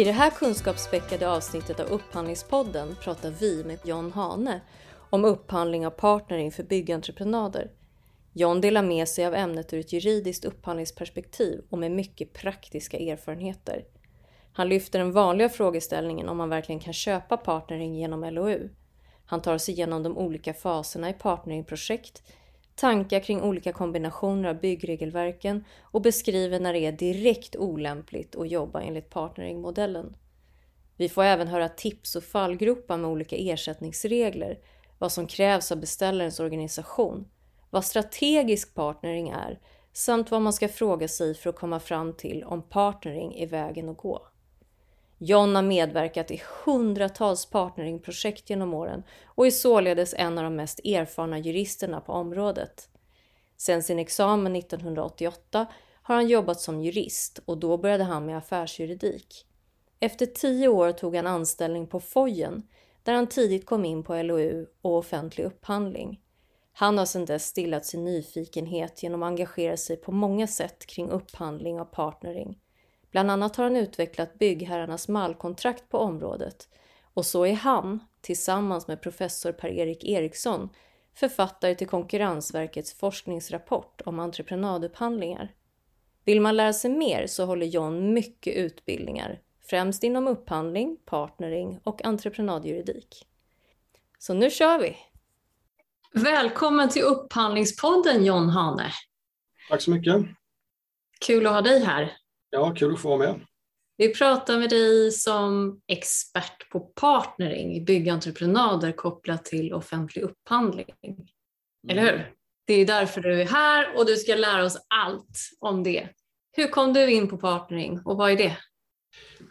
I det här kunskapsspäckade avsnittet av Upphandlingspodden pratar vi med John Hane om upphandling av partnering för byggentreprenader. John delar med sig av ämnet ur ett juridiskt upphandlingsperspektiv och med mycket praktiska erfarenheter. Han lyfter den vanliga frågeställningen om man verkligen kan köpa partnering genom LOU. Han tar sig igenom de olika faserna i partneringprojekt, tankar kring olika kombinationer av byggregelverken och beskriver när det är direkt olämpligt att jobba enligt partneringmodellen. Vi får även höra tips och fallgropar med olika ersättningsregler, vad som krävs av beställarens organisation, vad strategisk partnering är samt vad man ska fråga sig för att komma fram till om partnering är vägen att gå. John har medverkat i hundratals partneringprojekt genom åren och är således en av de mest erfarna juristerna på området. Sedan sin examen 1988 har han jobbat som jurist och då började han med affärsjuridik. Efter tio år tog han anställning på Fojen där han tidigt kom in på LOU och offentlig upphandling. Han har sedan dess stillat sin nyfikenhet genom att engagera sig på många sätt kring upphandling av partnering Bland annat har han utvecklat byggherrarnas mallkontrakt på området och så är han, tillsammans med professor Per-Erik Eriksson, författare till Konkurrensverkets forskningsrapport om entreprenadupphandlingar. Vill man lära sig mer så håller John mycket utbildningar, främst inom upphandling, partnering och entreprenadjuridik. Så nu kör vi! Välkommen till Upphandlingspodden John Hane. Tack så mycket. Kul att ha dig här. Ja, kul att få vara med. Vi pratar med dig som expert på partnering byggentreprenader kopplat till offentlig upphandling. Mm. Eller hur? Det är därför du är här och du ska lära oss allt om det. Hur kom du in på partnering och vad är det?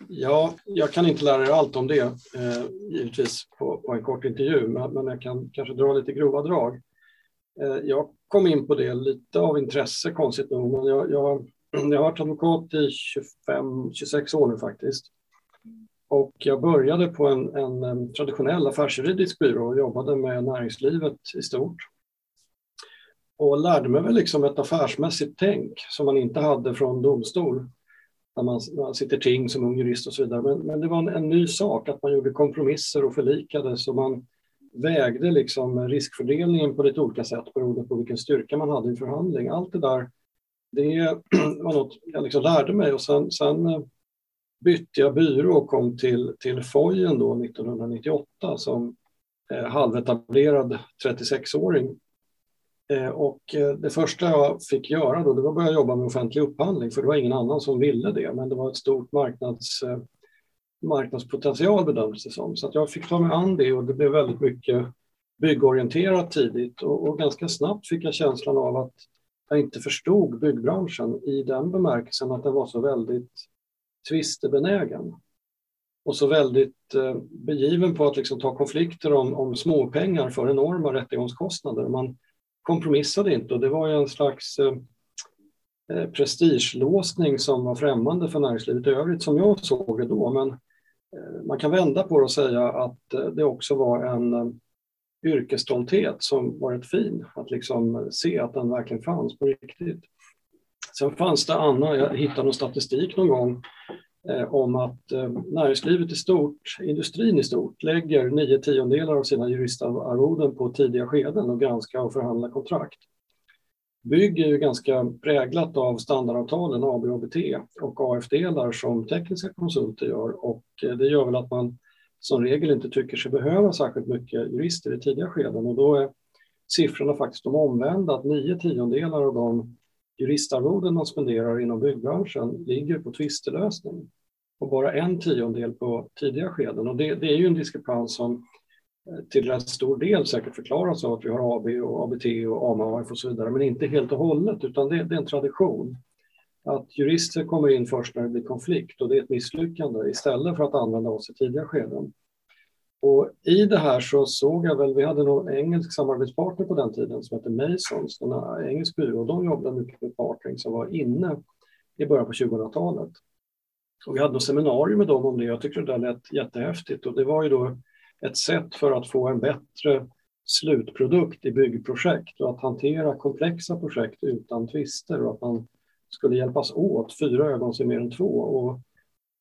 Ja, jag kan inte lära dig allt om det, eh, givetvis, på, på, en kort intervju, men, men jag kan kanske dra lite grova drag. Eh, jag kom in på det lite av intresse, konstigt nog, men jag, jag Mm. jag har varit advokat i 25-26 år nu faktiskt. Och jag började på en, en, traditionell affärsjuridisk byrå och jobbade med näringslivet i stort. Och lärde mig väl liksom ett affärsmässigt tänk som man inte hade från domstol när man, man sitter ting som ung jurist och så vidare. Men, men det var en, en, ny sak att man gjorde kompromisser och förlikade så man vägde liksom riskfördelningen på lite olika sätt beroende på vilken styrka man hade i förhandling. Allt det där det var något jag liksom lärde mig och sen, sen eh, bytte jag byrå och kom till, till Fojen då 1998 som eh, halvetablerad 36-åring. Eh, och eh, det första jag fick göra då det var att börja jobba med offentlig upphandling för det var ingen annan som ville det men det var ett stort marknads, eh, marknadspotential bedömdes det som. Så att jag fick ta mig an det och det blev väldigt mycket byggorienterat tidigt och, och ganska snabbt fick jag känslan av att jag inte förstod byggbranschen i den bemärkelsen att den var så väldigt tvistebenägen och så väldigt eh, begiven på att liksom ta konflikter om, om småpengar för enorma rättegångskostnader. Man kompromissade inte och det var ju en slags eh, eh prestigelåsning som var främmande för näringslivet i övrigt som jag såg det då. Men eh, man kan vända på det och säga att eh, det också var en eh, yrkesstolthet som var rätt fin, att liksom se att den verkligen fanns på riktigt. Sen fanns det annan, jag hittade någon statistik någon gång eh, om att eh, näringslivet i stort, industrin i stort, lägger nio tiondelar av sina juristarvoden på tidiga skeden och granska och förhandla kontrakt. Bygg är ju ganska präglat av standardavtalen AB och ABT och AF-delar som tekniska konsulter gör och eh, det gör väl att man som regel inte tycker sig behöva särskilt mycket jurister i tidiga skeden. Och då är siffrorna faktiskt de omvända, att nio tiondelar av de juristarvoden man spenderar inom byggbranschen ligger på tvistelösning. Och bara en tiondel på tidiga skeden. Och det, det är ju en diskrepans som eh, till rätt stor del säkert förklaras av att vi har AB och ABT och AMAF och så vidare, men inte helt och hållet, utan det, det är en tradition att jurister kommer in först när det blir konflikt och det är ett misslyckande istället för att använda oss i tidiga skeden. Och I det här så såg jag väl, vi hade en engelsk samarbetspartner på den tiden som hette Masons, en engelsk byrå, och de jobbade mycket med partnering som var inne i början på 2000-talet. Och vi hade något seminarium med dem om det, jag tyckte det där lät jättehäftigt och det var ju då ett sätt för att få en bättre slutprodukt i byggprojekt och att hantera komplexa projekt utan tvister och att man skulle hjälpas åt. Fyra ögon ser mer än två. Och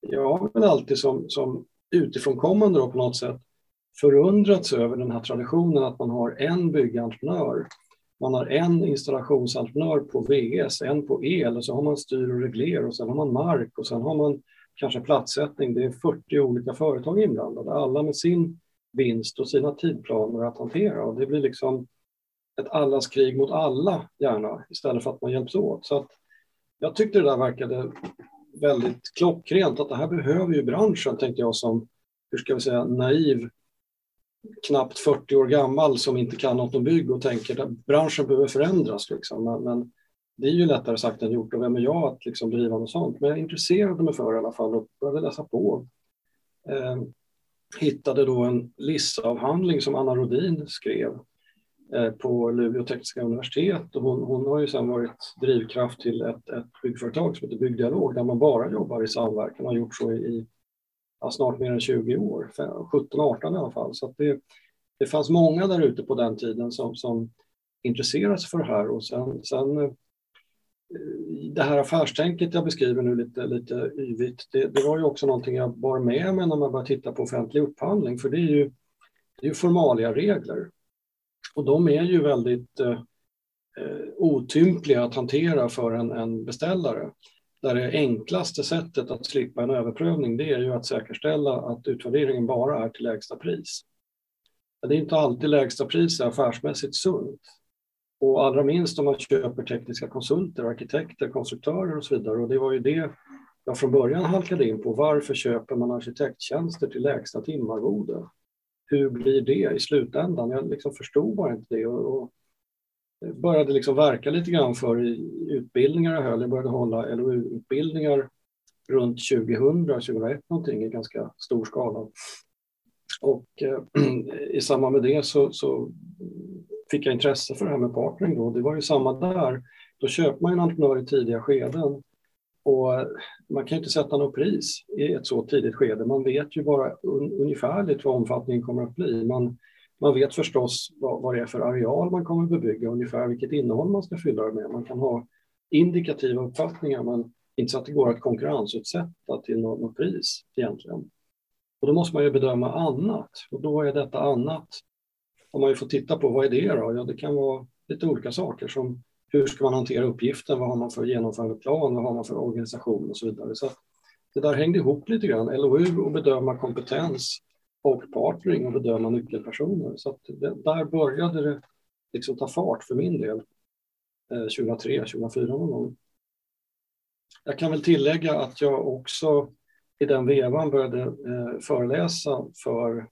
jag har väl alltid som, som utifrånkommande då på något sätt förundrats över den här traditionen att man har en byggentreprenör. Man har en installationsentreprenör på VS, en på el och så har man styr och regler och sen har man mark och sen har man kanske platssättning. Det är 40 olika företag inblandade, alla med sin vinst och sina tidplaner att hantera och det blir liksom ett allas krig mot alla gärna istället för att man hjälps åt. Så att jag tyckte det där verkade väldigt klockrent att det här behöver ju branschen tänkte jag som, hur ska vi säga, naiv knappt 40 år gammal som inte kan något om bygg och tänker att branschen behöver förändras. Liksom. Men, men, det är ju lättare sagt än gjort och vem är jag att liksom driva något sånt? Men jag intresserade mig för det i alla fall och började läsa på. Eh, hittade då en lissavhandling som Anna Rodin skrev Eh, på Luleå tekniska universitet. Och hon, hon har ju sedan varit drivkraft till ett, ett byggföretag som heter Byggdialog där man bara jobbar i samverkan. Och har gjort så i ja, snart mer än 20 år, 17-18 i alla fall. Så det, det fanns många där ute på den tiden som, som intresserade sig för det här. Och sen, sen eh, det här affärstänket jag beskriver nu lite, lite yvigt, det, det, var ju också någonting jag bar med mig när man började titta på offentlig upphandling, för det är ju, det är ju formalia regler. Och de är ju väldigt eh, eh, otympliga att hantera för en, en beställare där det enklaste sättet att slippa en överprövning det är ju att säkerställa att utvärderingen bara är till lägsta pris. Det är inte alltid lägsta pris är affärsmässigt sunt. Och allra minst om man köper tekniska konsulter, arkitekter, konstruktörer och så vidare. Och det var ju det jag från början halkade in på. Varför köper man arkitekttjänster till lägsta timarvode? Hur blir det i slutändan? Jag liksom förstod bara inte det. Och, började liksom verka lite grann för i utbildningar jag höll. Jag började hålla LOU-utbildningar runt 2000, 2001 någonting i ganska stor skala. Och eh, i samband med det så, så, fick jag intresse för det här med partnering då. Det var ju samma där. Då köper man en entreprenör i tidiga skeden och man kan ju inte sätta något pris i ett så tidigt skede. Man vet ju bara un ungefärligt vad omfattningen kommer att bli. Man, man vet förstås vad, vad det är för areal man kommer att bebygga, ungefär vilket innehåll man ska fylla det med. Man kan ha indikativa uppfattningar, men inte så att det går att konkurrensutsätta till något, något pris egentligen. Och då måste man ju bedöma annat och då är detta annat. Om man ju får titta på vad är det då? Ja, det kan vara lite olika saker som hur ska man hantera uppgiften? Vad har man för genomförandeplan? Vad har man för organisation och så vidare? Så det där hängde ihop lite grann. LOU och bedöma kompetens och partnering och bedöma nyckelpersoner. Så det, där började det liksom ta fart för min del eh, 2003, 2004 någon gång. Jag kan väl tillägga att jag också i den vevan började eh, föreläsa för,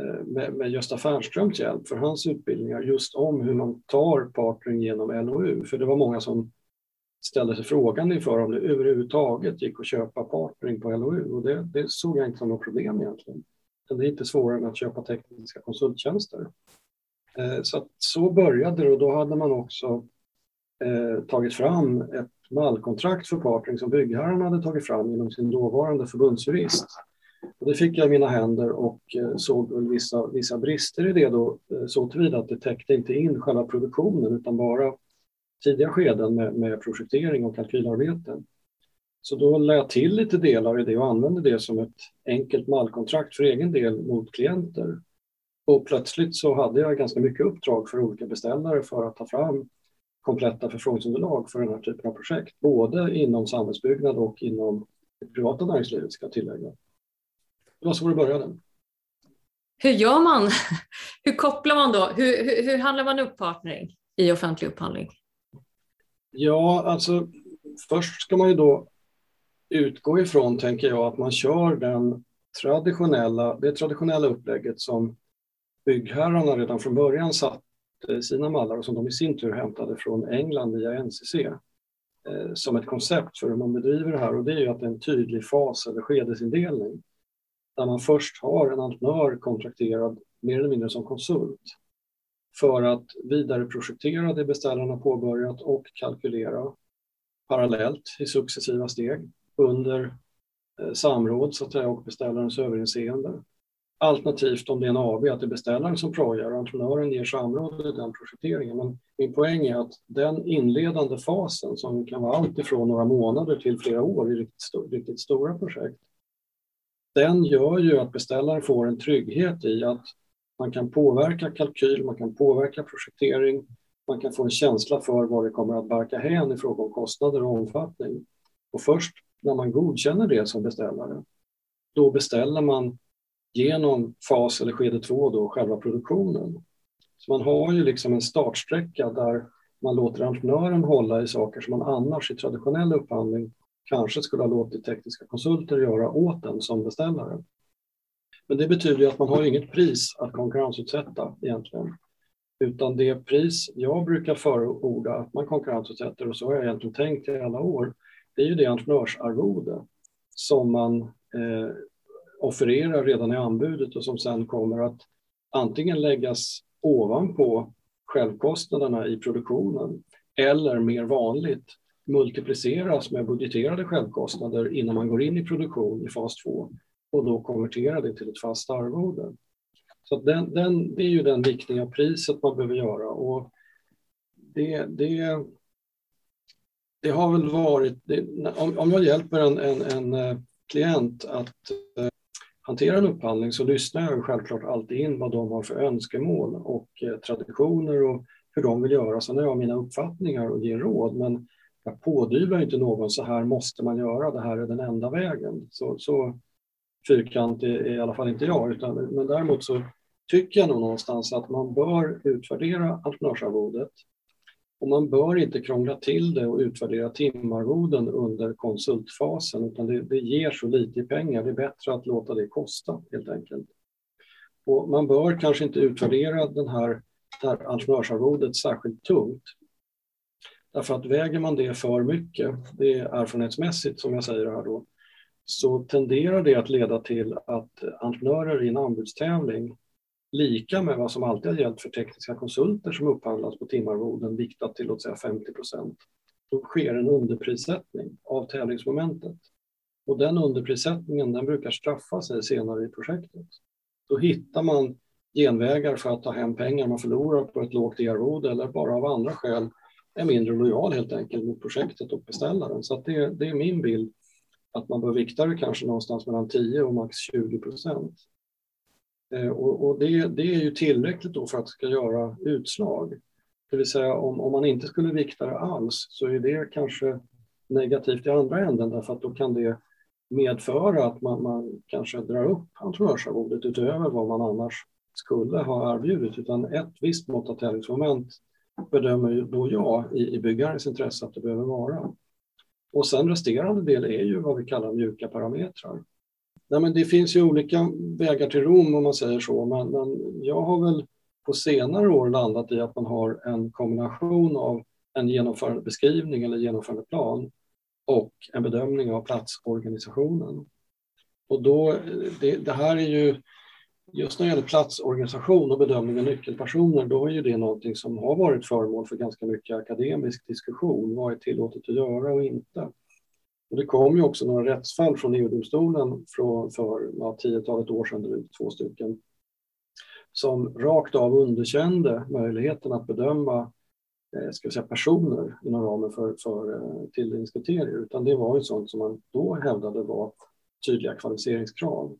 Eh, med, med Gösta Fernströms hjälp för hans utbildningar just om hur man tar partnering genom LOU. För det var många som ställde sig frågan inför om det överhuvudtaget gick att köpa partnering på LOU och det, det såg jag inte som något problem egentligen. Det är inte svårare än att köpa tekniska konsulttjänster. Eh, så, så började det och då hade man också eh, tagit fram ett mallkontrakt för partnering som byggherrarna hade tagit fram genom sin dåvarande förbundsjurist. Och det fick jag i mina händer och eh, såg vissa, vissa brister i det då eh, så tillvida att det täckte inte in själva produktionen utan bara tidiga skeden med, med projektering och kalkylarbete. Så då lade jag till lite delar i det och använde det som ett enkelt mallkontrakt för egen del mot klienter. Och plötsligt så hade jag ganska mycket uppdrag för olika beställare för att ta fram kompletta förfrågningsunderlag för den här typen av projekt, både inom samhällsbyggnad och inom det privata näringslivet ska jag tillägga. Det var så det började. Hur gör man? Hur kopplar man då? Hur, hur, hur handlar man upp partnering i offentlig upphandling? Ja, alltså först ska man ju då utgå ifrån, tänker jag, att man kör den traditionella, det traditionella upplägget som byggherrarna redan från början satte i sina mallar och som de i sin tur hämtade från England via NCC eh, som ett koncept för hur man bedriver det här och det är ju att det är en tydlig fas eller skedesindelning där man först har en entreprenör kontrakterad mer eller mindre som konsult för att vidareprojektera det beställarna påbörjat och kalkylera parallellt i successiva steg under eh, samråd så att säga, och beställarens överinseende. Alternativt om det är en AB, att det är beställaren som projar och entreprenören ger samråd i den projekteringen. Men min poäng är att den inledande fasen som kan vara allt ifrån några månader till flera år i riktigt, riktigt stora projekt. Den gör ju att beställaren får en trygghet i att man kan påverka kalkyl, man kan påverka projektering, man kan få en känsla för vad det kommer att barka hän i fråga om kostnader och omfattning. Och först när man godkänner det som beställare, då beställer man genom fas eller skede två då själva produktionen. Så man har ju liksom en startsträcka där man låter entreprenören hålla i saker som man annars i traditionell upphandling kanske skulle ha låtit tekniska konsulter göra åt den som beställare. Men det betyder ju att man har inget pris att konkurrensutsätta egentligen. Utan det pris jag brukar förorda att man konkurrensutsätter, och så har jag egentligen tänkt i alla år, det är ju det entreprenörsarvode som man eh, offererar redan i anbudet och som sen kommer att antingen läggas ovanpå självkostnaderna i produktionen eller mer vanligt multipliceras med budgeterade självkostnader innan man går in i produktion i fas 2 och då konvertera det till ett fast arvode. Så den, den, det är ju den viktning av priset man behöver göra och det, det, det har väl varit, det, om, om jag hjälper en, en, en eh, klient att eh, hantera en upphandling så lyssnar jag självklart alltid in vad de har för önskemål och eh, traditioner och hur de vill göra. Sen har jag mina uppfattningar och ger råd, men jag pådyvlar inte någon så här måste man göra, det här är den enda vägen. Så, så fyrkantig är i alla fall inte jag, utan, men däremot så tycker jag nog någonstans att man bör utvärdera entreprenörsarvodet och man bör inte krångla till det och utvärdera timarvoden under konsultfasen utan det, det ger så lite i pengar. Det är bättre att låta det kosta helt enkelt. Och man bör kanske inte utvärdera den här, det här entreprenörsarvodet särskilt tungt. Därför att väger man det för mycket, det är erfarenhetsmässigt som jag säger här då, så tenderar det att leda till att entreprenörer i en anbudstävling lika med vad som alltid har gällt för tekniska konsulter som upphandlas på timarvoden viktat till låt säga 50 procent. Då sker en underprissättning av tävlingsmomentet. Och den underprissättningen den brukar straffa sig senare i projektet. Då hittar man genvägar för att ta hem pengar man förlorar på ett lågt arvode eller bara av andra skäl är mindre lojal helt enkelt mot projektet och beställaren. Så det, det är min bild att man bör vikta det kanske någonstans mellan 10 och max 20 procent. Eh, och, och det, det, är ju tillräckligt då för att det ska göra utslag. Det vill säga om, om man inte skulle vikta det alls så är det kanske negativt i andra änden därför att då kan det medföra att man, man kanske drar upp entreprenörsarvodet utöver vad man annars skulle ha erbjudit. Utan ett visst mått av tävlingsmoment bedömer då jag i, i byggarens intresse att det behöver vara. Och sen resterande del är ju vad vi kallar mjuka parametrar. Nej, men det finns ju olika vägar till Rom om man säger så, men, men jag har väl på senare år landat i att man har en kombination av en genomförandebeskrivning eller genomförandeplan och en bedömning av platsorganisationen. Och då, eh, det, det, här är ju, just när det gäller platsorganisation och bedömning av nyckelpersoner, då är ju det någonting som har varit föremål för ganska mycket akademisk diskussion. Vad är tillåtet att göra och inte? Och det kom ju också några rättsfall från EU-domstolen för ja, tiotalet år sedan, drygt två stycken, som rakt av underkände möjligheten att bedöma eh, ska säga, personer inom ramen för, för eh, tilldelningskriterier, utan det var ju sånt som man då hävdade var tydliga kvalificeringskrav.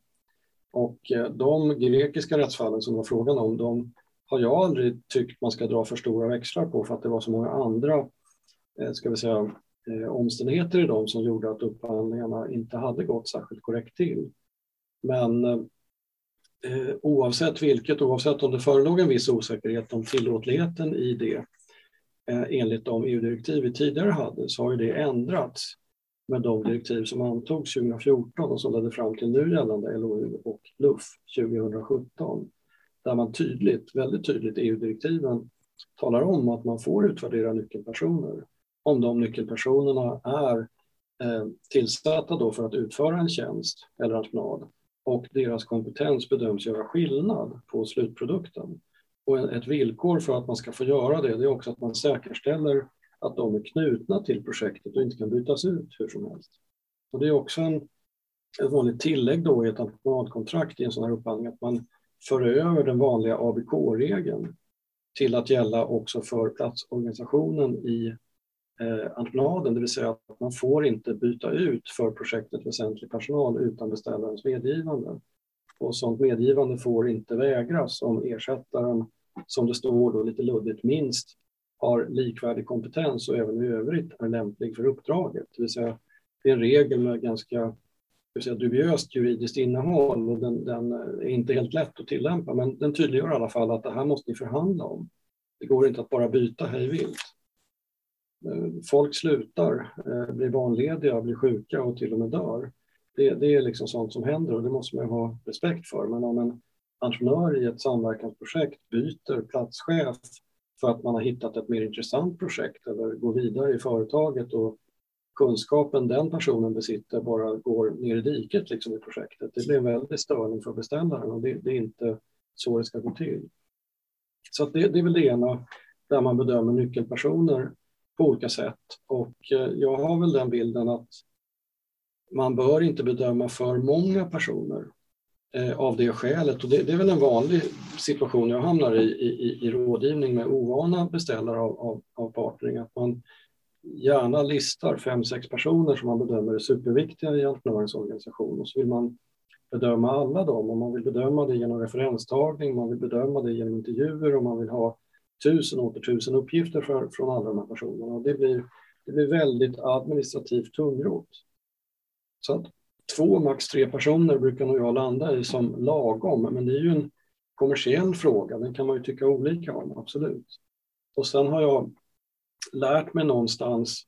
Och eh, de grekiska rättsfallen som det var frågan om, de har jag aldrig tyckt man ska dra för stora växlar på för att det var så många andra eh, ska vi säga, eh, omständigheter i dem som gjorde att upphandlingarna inte hade gått särskilt korrekt till. Men eh, oavsett vilket, oavsett om det förelåg en viss osäkerhet om tillåtligheten i det eh, enligt de EU-direktiv vi tidigare hade så har ju det ändrats med de direktiv som antogs 2014 och som ledde fram till nu gällande LOU och LUF 2017. Där man tydligt, väldigt tydligt, EU-direktiven talar om att man får utvärdera nyckelpersoner om de nyckelpersonerna är eh, tillsatta då för att utföra en tjänst eller entreprenad och deras kompetens bedöms göra skillnad på slutprodukten. Och ett villkor för att man ska få göra det, det är också att man säkerställer att de är knutna till projektet och inte kan bytas ut hur som helst. Och det är också en, ett vanligt tillägg då i ett entreprenadkontrakt i en sån här upphandling att man för över den vanliga ABK-regeln till att gälla också för platsorganisationen i eh, entreprenaden, det vill säga att man får inte byta ut för projektet väsentlig personal utan beställarens medgivande. Och sådant medgivande får inte vägras om ersättaren, som det står då lite luddigt, minst har likvärdig kompetens och även i övrigt är lämplig för uppdraget. Det vill säga, det är en regel med ganska säga, dubiöst juridiskt innehåll och den, den, är inte helt lätt att tillämpa men den tydliggör i alla fall att det här måste ni förhandla om. Det går inte att bara byta hej vilt. Eh, folk slutar, eh, blir barnlediga, blir sjuka och till och med dör. Det, det är liksom sånt som händer och det måste man ha respekt för. Men om en entreprenör i ett samverkansprojekt byter platschef för att man har hittat ett mer intressant projekt eller går vidare i företaget och kunskapen den personen besitter bara går ner i diket liksom i projektet. Det blir en väldig störning för beställaren och det, det är inte så det ska gå till. Så det, det, är väl det ena där man bedömer nyckelpersoner på olika sätt. Och eh, jag har väl den bilden att man bör inte bedöma för många personer Eh, av det skälet. Och det, det, är väl en vanlig situation jag hamnar i, i, i rådgivning med ovana beställare av, av, av partnering. Att man gärna listar fem, sex personer som man bedömer är superviktiga i entreprenörens organisation och så vill man bedöma alla dem och man vill bedöma det genom referenstagning, man vill bedöma det genom intervjuer och man vill ha tusen åter tusen uppgifter för, från alla de här personerna och det blir, det blir väldigt administrativt tungrot. Så att två, max tre personer brukar nog jag landa i som lagom, men det är ju en kommersiell fråga, den kan man ju tycka olika om, absolut. Och sen har jag lärt mig någonstans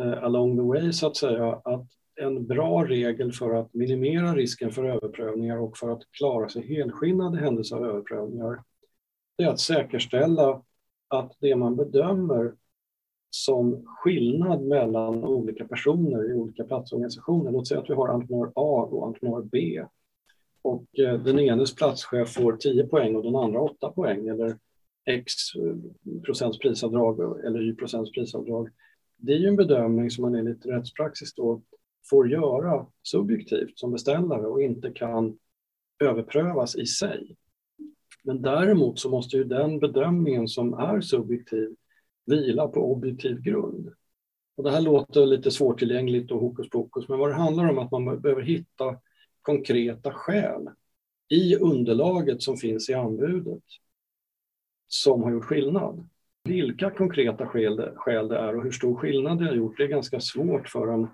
eh, along the way så att säga att en bra regel för att minimera risken för överprövningar och för att klara sig helskinnad i händelse av överprövningar det är att säkerställa att det man bedömer som skillnad mellan olika personer i olika platsorganisationer. Låt säga att vi har entreprenör A och entreprenör B. Och eh, den enes platschef får 10 poäng och den andra 8 poäng eller X eh, procents prisavdrag eller Y procents prisavdrag. Det är ju en bedömning som man enligt rättspraxis då får göra subjektivt som beställare och inte kan överprövas i sig. Men däremot så måste ju den bedömningen som är subjektiv vila på objektiv grund. Och det här låter lite svårtillgängligt och hokus pokus, men vad det handlar om är att man behöver hitta konkreta skäl i underlaget som finns i anbudet som har gjort skillnad. Vilka konkreta skäl det, skäl det är och hur stor skillnad det har gjort, det är ganska svårt för en,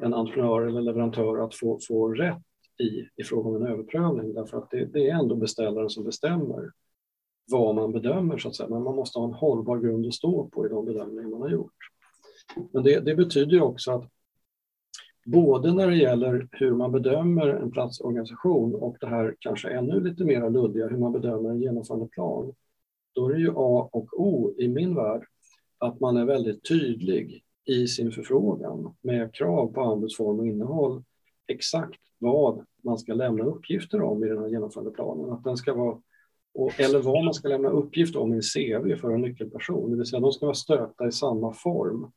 en entreprenör eller leverantör att få, få rätt i, i fråga om en överprövning, därför att det, det är ändå beställaren som bestämmer vad man bedömer, så att säga. men man måste ha en hållbar grund att stå på i de bedömningar man har gjort. Men det, det betyder också att både när det gäller hur man bedömer en platsorganisation och det här kanske ännu lite mer luddiga, hur man bedömer en genomförandeplan, då är det ju A och O i min värld att man är väldigt tydlig i sin förfrågan med krav på anbudsform och innehåll exakt vad man ska lämna uppgifter om i den här genomförandeplanen. Att den ska vara, eller vad man ska lämna uppgift om i en CV för en nyckelperson. Det vill säga de ska vara stöpta i samma form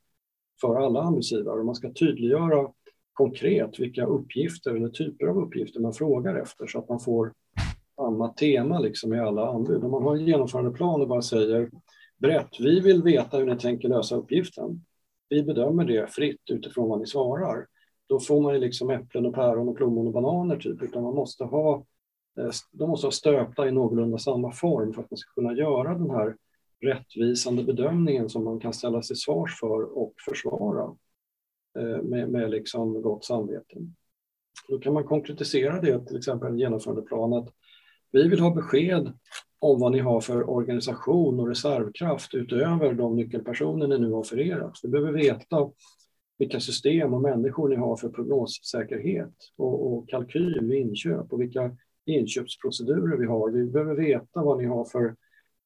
för alla anbudsgivare. Man ska tydliggöra konkret vilka uppgifter eller typer av uppgifter man frågar efter så att man får samma tema liksom i alla anbud. Om man har en genomförandeplan och bara säger brett, vi vill veta hur ni tänker lösa uppgiften. Vi bedömer det fritt utifrån vad ni svarar. Då får man ju liksom äpplen och päron och plommon och bananer typ, utan man måste ha Eh, de måste vara stöpta i någorlunda samma form för att man ska kunna göra den här rättvisande bedömningen som man kan ställa sig svars för och försvara eh, med, med liksom gott samvete. Då kan man konkretisera det till exempel en genomförandeplan att vi vill ha besked om vad ni har för organisation och reservkraft utöver de nyckelpersoner ni nu har för er. Vi behöver veta vilka system och människor ni har för prognossäkerhet och, och kalkyl vid inköp och vilka inköpsprocedurer vi har. Vi behöver veta vad ni har för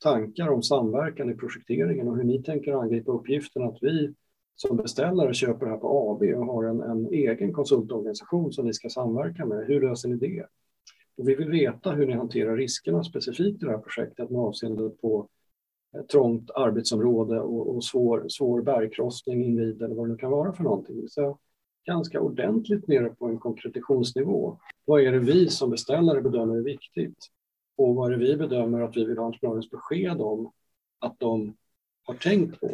tankar om samverkan i projekteringen och hur ni tänker angripa uppgiften att vi som beställare köper det här på AB och har en, en egen konsultorganisation som ni ska samverka med. Hur löser ni det? Och vi vill veta hur ni hanterar riskerna specifikt i det här projektet med avseende på eh, trångt arbetsområde och, och svår, svår bergkrossning invid eller vad det nu kan vara för någonting. Så ganska ordentligt nere på en konkretitionsnivå. Vad är det vi som beställare bedömer är viktigt? Och vad är det vi bedömer att vi vill ha entreprenörens besked om att de har tänkt på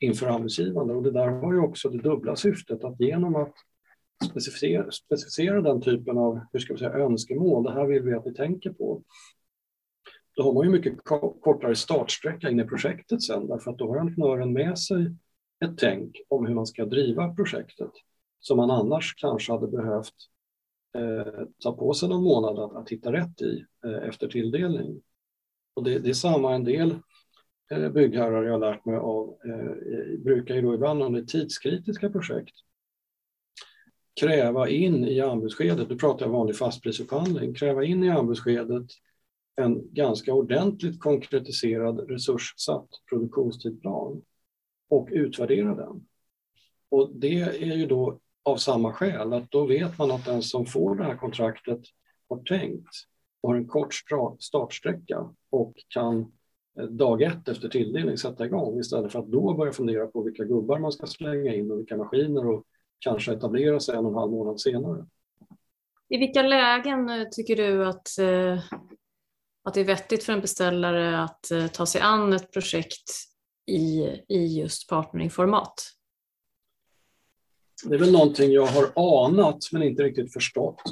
inför anbudsgivande? Och det där har ju också det dubbla syftet att genom att specificera, specificera den typen av hur ska vi säga, önskemål, det här vill vi att ni tänker på, då har man ju mycket kortare startsträcka in i projektet sen därför att då har entreprenören med sig ett tänk om hur man ska driva projektet som man annars kanske hade behövt eh, ta på sig någon månad att, att hitta rätt i eh, efter tilldelning. Och det, det är samma en del eh, byggherrar jag har lärt mig av eh, brukar ju då ibland under tidskritiska projekt kräva in i anbudsskedet, nu pratar jag vanlig fastprisupphandling, kräva in i anbudsskedet en ganska ordentligt konkretiserad resurssatt produktionstidplan och utvärdera den. Och det är ju då av samma skäl att då vet man att den som får det här kontraktet har tänkt och har en kort startsträcka och kan eh, dag ett efter tilldelning sätta igång istället för att då börja fundera på vilka gubbar man ska slänga in och vilka maskiner och kanske etablera sig en och en halv månad senare. I vilka lägen eh, tycker du att, eh, att det är vettigt för en beställare att ta sig an ett projekt i, i just partneringformat? Det är väl någonting jag har anat men inte riktigt förstått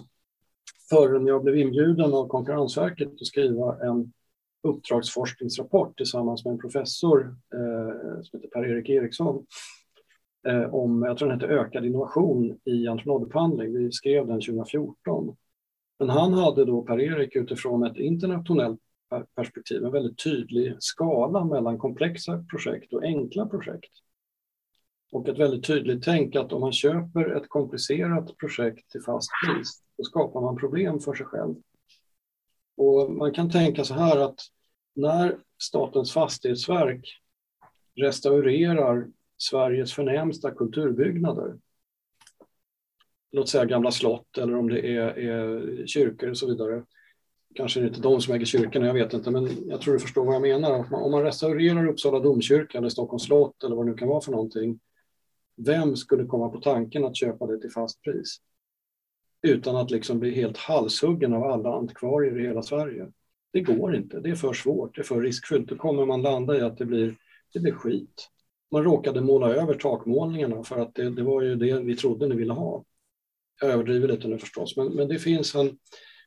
förrän jag blev inbjuden av Konkurrensverket att skriva en uppdragsforskningsrapport tillsammans med en professor eh, som heter Per-Erik Eriksson eh, om, jag tror den heter Ökad innovation i entreprenadupphandling. Vi skrev den 2014. Men han hade då, Per-Erik, utifrån ett internationellt perspektiv en väldigt tydlig skala mellan komplexa projekt och enkla projekt. Och ett väldigt tydligt tänk att om man köper ett komplicerat projekt till fast pris, då skapar man problem för sig själv. Och man kan tänka så här att när Statens fastighetsverk restaurerar Sveriges förnämsta kulturbyggnader, låt säga gamla slott eller om det är, är kyrkor och så vidare, kanske det är inte de som äger kyrkan, jag vet inte, men jag tror du förstår vad jag menar. Om man restaurerar Uppsala domkyrka eller Stockholms slott eller vad det nu kan vara för någonting, vem skulle komma på tanken att köpa det till fast pris? Utan att liksom bli helt halshuggen av alla antikvarier i hela Sverige. Det går inte, det är för svårt, det är för riskfyllt. Då kommer man landa i att det blir, det blir skit. Man råkade måla över takmålningarna för att det, det var ju det vi trodde ni ville ha. Jag överdriver lite nu förstås, men, men det finns en,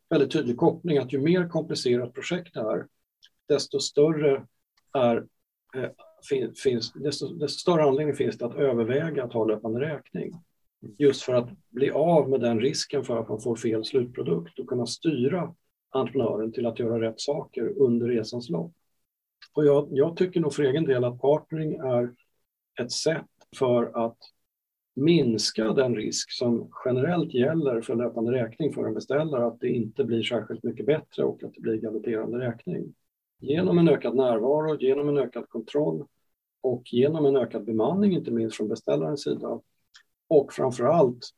väldigt tydlig koppling att ju mer komplicerat projekt det är, desto större är, eh, finns, desto, desto större anledning finns det att överväga att ha löpande räkning. Just för att bli av med den risken för att man får fel slutprodukt och kunna styra entreprenören till att göra rätt saker under resans lopp. Och jag, jag tycker nog för egen del att partnering är ett sätt för att minska den risk som generellt gäller för löpande räkning för en beställare, att det inte blir särskilt mycket bättre och att det blir galopperande räkning. Genom en ökad närvaro, genom en ökad kontroll och genom en ökad bemanning, inte minst från beställarens sida, och framför allt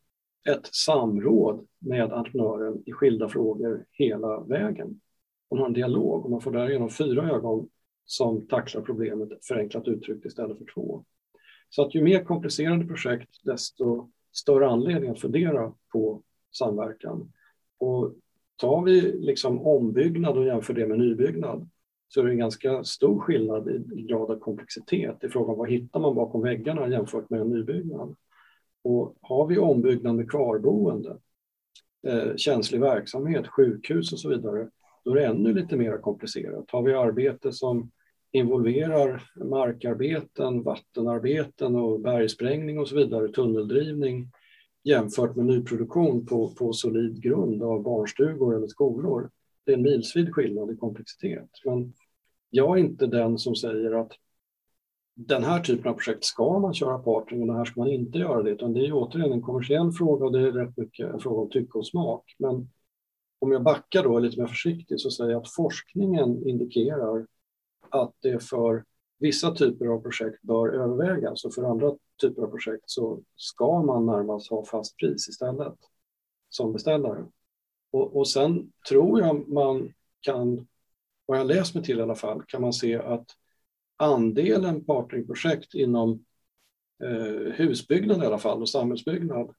ett samråd med entreprenören i skilda frågor hela vägen. Man har en dialog och man får därigenom fyra ögon som tacklar problemet förenklat uttryckt istället för två. Så att ju mer komplicerade projekt, desto större anledning att fundera på samverkan. Och tar vi liksom ombyggnad och jämför det med nybyggnad så är det en ganska stor skillnad i grad av komplexitet i fråga om vad hittar man bakom väggarna jämfört med en nybyggnad. Och har vi ombyggnad med kvarboende, eh, känslig verksamhet, sjukhus och så vidare, då är det ännu lite mer komplicerat. Har vi arbete som involverar markarbeten, vattenarbeten och bergsprängning och så vidare, tunneldrivning jämfört med nyproduktion på, på solid grund av barnstugor eller skolor. Det är en milsvid skillnad i komplexitet. Men jag är inte den som säger att den här typen av projekt ska man köra partnering och den här ska man inte göra det. Utan det är återigen en kommersiell fråga och det är rätt mycket en fråga om tycke och smak. Men om jag backar då lite mer försiktigt så säger jag att forskningen indikerar att det för vissa typer av projekt bör övervägas och för andra typer av projekt så ska man närmast ha fast pris istället som beställare. Och, och sen tror jag man kan, vad jag läst mig till i alla fall, kan man se att andelen partneringprojekt inom eh, husbyggnad i alla fall och samhällsbyggnad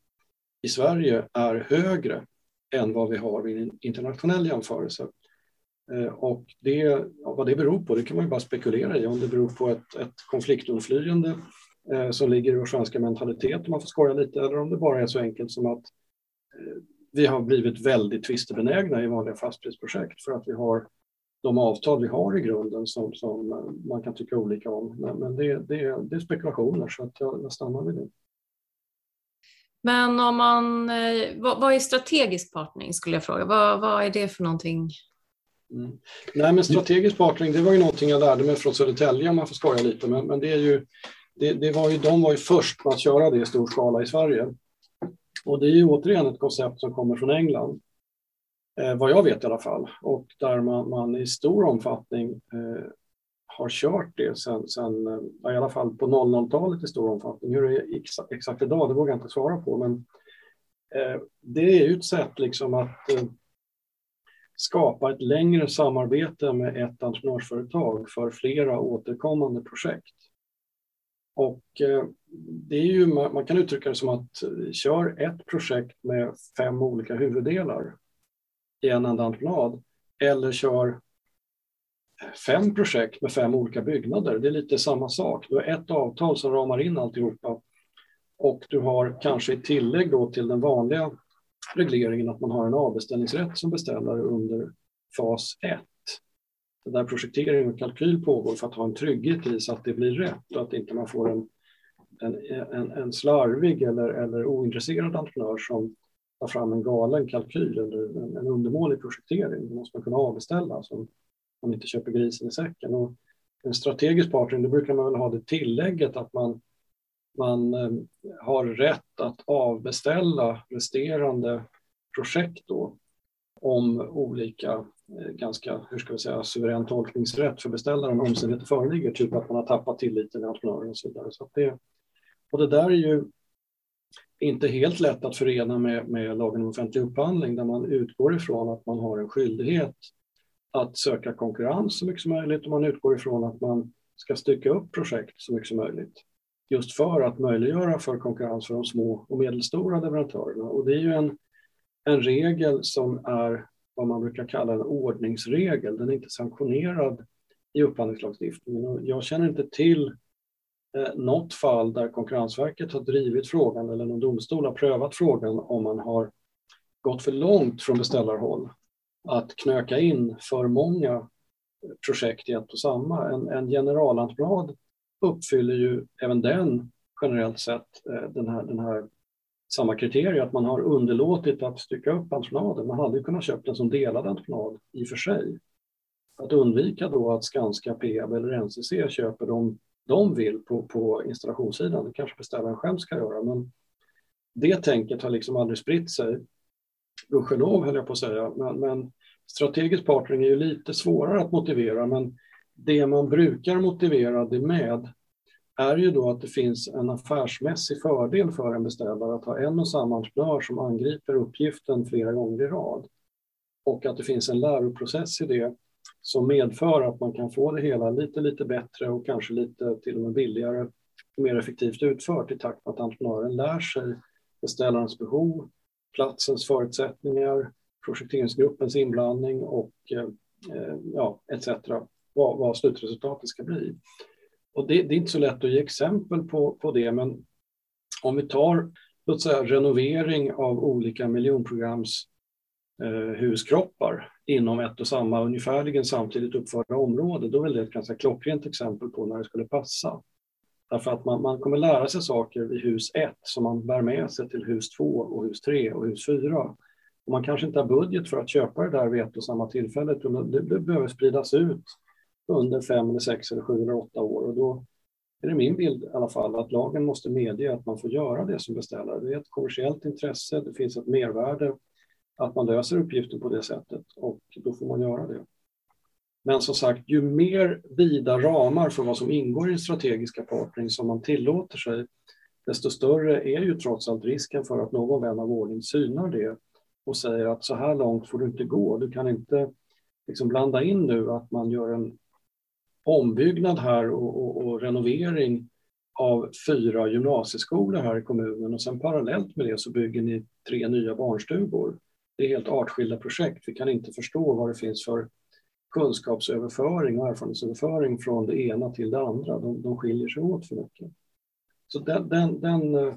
i Sverige är högre än vad vi har vid en internationell jämförelse. Eh, och det, vad det beror på, det kan man ju bara spekulera i. Om det beror på ett, ett konfliktundflyende eh, som ligger i vår svenska mentalitet, om man får skoja lite, eller om det bara är så enkelt som att eh, vi har blivit väldigt tvistebenägna i vanliga fastprisprojekt för att vi har de avtal vi har i grunden som, som man kan tycka olika om. Men, men det, det, det, är spekulationer så att jag, jag stannar vid det. Men om man, eh, vad, vad är strategisk partnering skulle jag fråga. Vad, vad är det för någonting? Mm. Nej, men strategisk partnering, det var ju någonting jag lärde mig från Södertälje om man får skoja lite. Men, men det är ju, det, det, var ju, de var ju först med att köra det i stor skala i Sverige. Och det är ju återigen ett koncept som kommer från England. Eh, vad jag vet i alla fall. Och där man, man i stor omfattning eh, har kört det sen, sen eh, i alla fall på 00-talet i stor omfattning. Hur det är exakt, exakt idag, det vågar jag inte svara på. Men eh, det är ju ett sätt liksom att eh, skapa ett längre samarbete med ett entreprenörsföretag för flera återkommande projekt. Och eh, det är ju, man kan uttrycka det som att kör ett projekt med fem olika huvuddelar i en enda entreprenad eller kör fem projekt med fem olika byggnader. Det är lite samma sak. Du har ett avtal som ramar in alltihopa och du har kanske i tillägg då till den vanliga regleringen att man har en avbeställningsrätt som beställare under fas 1. Där projektering och kalkyl pågår för att ha en trygghet i så att det blir rätt och att inte man får en, en, en, en slarvig eller, eller ointresserad entreprenör som tar fram en galen kalkyl eller en, en undermålig projektering. Det måste man kunna avbeställa så man inte köper grisen i säcken. Och en strategisk partner, då brukar man väl ha det tillägget att man, man eh, har rätt att avbeställa resterande projekt då om olika eh, ganska, hur ska vi säga, suverän tolkningsrätt för beställaren om omständigheter föreligger, typ att man har tappat tilliten i entreprenören och så vidare. Så det, och det där är ju inte helt lätt att förena med, med lagen om offentlig upphandling där man utgår ifrån att man har en skyldighet att söka konkurrens så mycket som möjligt och man utgår ifrån att man ska stycka upp projekt så mycket som möjligt. Just för att möjliggöra för konkurrens för de små och medelstora leverantörerna. Och det är ju en, en regel som är vad man brukar kalla en ordningsregel. Den är inte sanktionerad i upphandlingslagstiftningen. Och jag känner inte till eh, något fall där Konkurrensverket har drivit frågan eller någon domstol har prövat frågan om man har gått för långt från beställarhåll att knöka in för många projekt i ett och samma. En, en generalentreprenad uppfyller ju även den generellt sett eh, den här, den här samma kriterier att man har underlåtit att stycka upp entreprenaden. Man hade ju kunnat köpa den som delad entreprenad i och för sig. Att undvika då att Skanska, Peab eller NCC köper de de vill på, på installationssidan. Det kanske beställaren själv ska göra, men det tänket har liksom aldrig spritt sig. Gudskelov höll jag på att säga, men, men strategisk partnering är ju lite svårare att motivera, men det man brukar motivera det med är ju då att det finns en affärsmässig fördel för en beställare att ha en och samma entreprenör som angriper uppgiften flera gånger i rad. Och att det finns en läroprocess i det som medför att man kan få det hela lite, lite bättre och kanske lite till och med billigare och mer effektivt utfört i takt med att entreprenören lär sig beställarens behov, platsens förutsättningar, projekteringsgruppens inblandning och eh, eh ja, etc. Vad, vad slutresultatet ska bli. Och det, det, är inte så lätt att ge exempel på, på det, men om vi tar låt säga, renovering av olika miljonprogramshuskroppar eh, inom ett och samma ungefärligen samtidigt uppförda område, då är det ett ganska klockrent exempel på när det skulle passa. Därför att man, man kommer lära sig saker i hus 1 som man bär med sig till hus 2 och hus 3 och hus 4. Och man kanske inte har budget för att köpa det där vid ett och samma tillfälle, utan det, det behöver spridas ut under fem, eller sex, eller sju eller åtta år. Och då är det min bild i alla fall att lagen måste medge att man får göra det som beställare. Det är ett kommersiellt intresse, det finns ett mervärde att man löser uppgiften på det sättet och då får man göra det. Men som sagt, ju mer vida ramar för vad som ingår i den strategiska partnering som man tillåter sig, desto större är ju trots allt risken för att någon vän av ordning synar det och säger att så här långt får du inte gå. Du kan inte liksom blanda in nu att man gör en ombyggnad här och, och, och renovering av fyra gymnasieskolor här i kommunen och sen parallellt med det så bygger ni tre nya barnstugor. Det är helt artskilda projekt. Vi kan inte förstå vad det finns för kunskapsöverföring och erfarenhetsöverföring från det ena till det andra. De, de skiljer sig åt för mycket. Så den, den, den eh,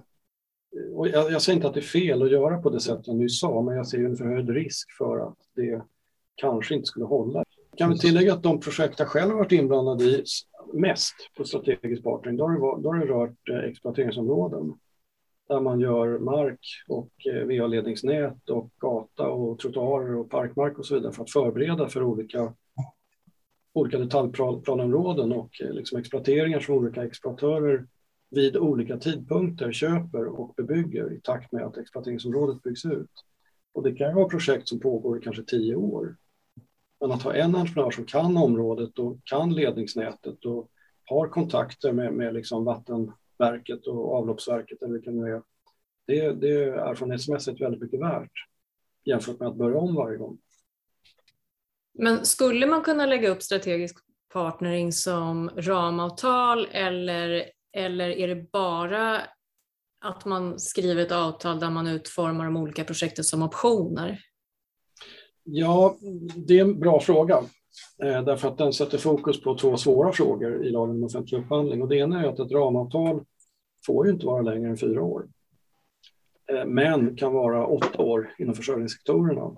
och jag, jag, säger inte att det är fel att göra på det sätt jag nyss sa, men jag ser en förhöjd risk för att det kanske inte skulle hålla. Kan vi tillägga att de projekt jag själv varit inblandad i mest på strategisk partnering, då har det, då har det rört eh, exploateringsområden där man gör mark och eh, VA-ledningsnät och gata och trottoarer och parkmark och så vidare för att förbereda för olika, olika detaljplanområden och eh, liksom exploateringar som olika exploatörer vid olika tidpunkter köper och bebygger i takt med att exploateringsområdet byggs ut. Och det kan vara projekt som pågår i kanske tio år. Men att ha en entreprenör som kan området och kan ledningsnätet och har kontakter med, med liksom Vattenverket och avloppsverket eller vilka nu är, det, det är erfarenhetsmässigt väldigt mycket värt jämfört med att börja om varje gång. Men skulle man kunna lägga upp strategisk partnering som ramavtal eller, eller är det bara att man skriver ett avtal där man utformar de olika projekten som optioner? Ja, det är en bra fråga. Eh, därför att den sätter fokus på två svåra frågor i lagen om offentlig upphandling. Och det ena är att ett ramavtal får ju inte vara längre än fyra år. Eh, men kan vara åtta år inom försörjningssektorerna.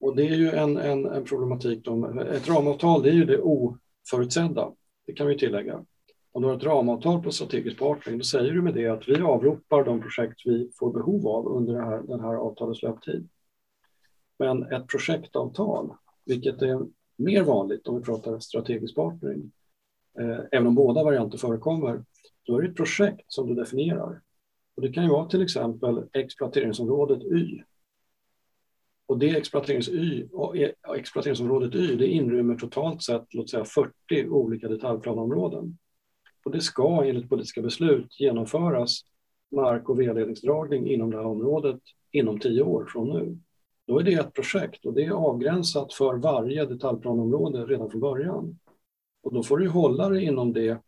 Och det är ju en, en, en problematik. De, Ett ramavtal det är ju det oförutsedda, det kan vi tillägga. Om du har ett ramavtal på strategisk partnering, då säger du med det att vi avropar de projekt vi får behov av under det här, den här avtalets löptid. Men ett projektavtal, vilket är mer vanligt om vi pratar strategisk partnering, eh, även om båda varianter förekommer, då är det ett projekt som du definierar. Och det kan ju vara till exempel exploateringsområdet Y. Och det exploaterings-Y, eh, exploateringsområdet Y det inrymmer totalt sett låt säga 40 olika detaljplanområden. Och det ska enligt politiska beslut genomföras mark och vedledningsdragning inom det här området inom tio år från nu. Då är det ett projekt och det är avgränsat för varje detaljplanområde redan från början. Och då får du hålla dig inom det,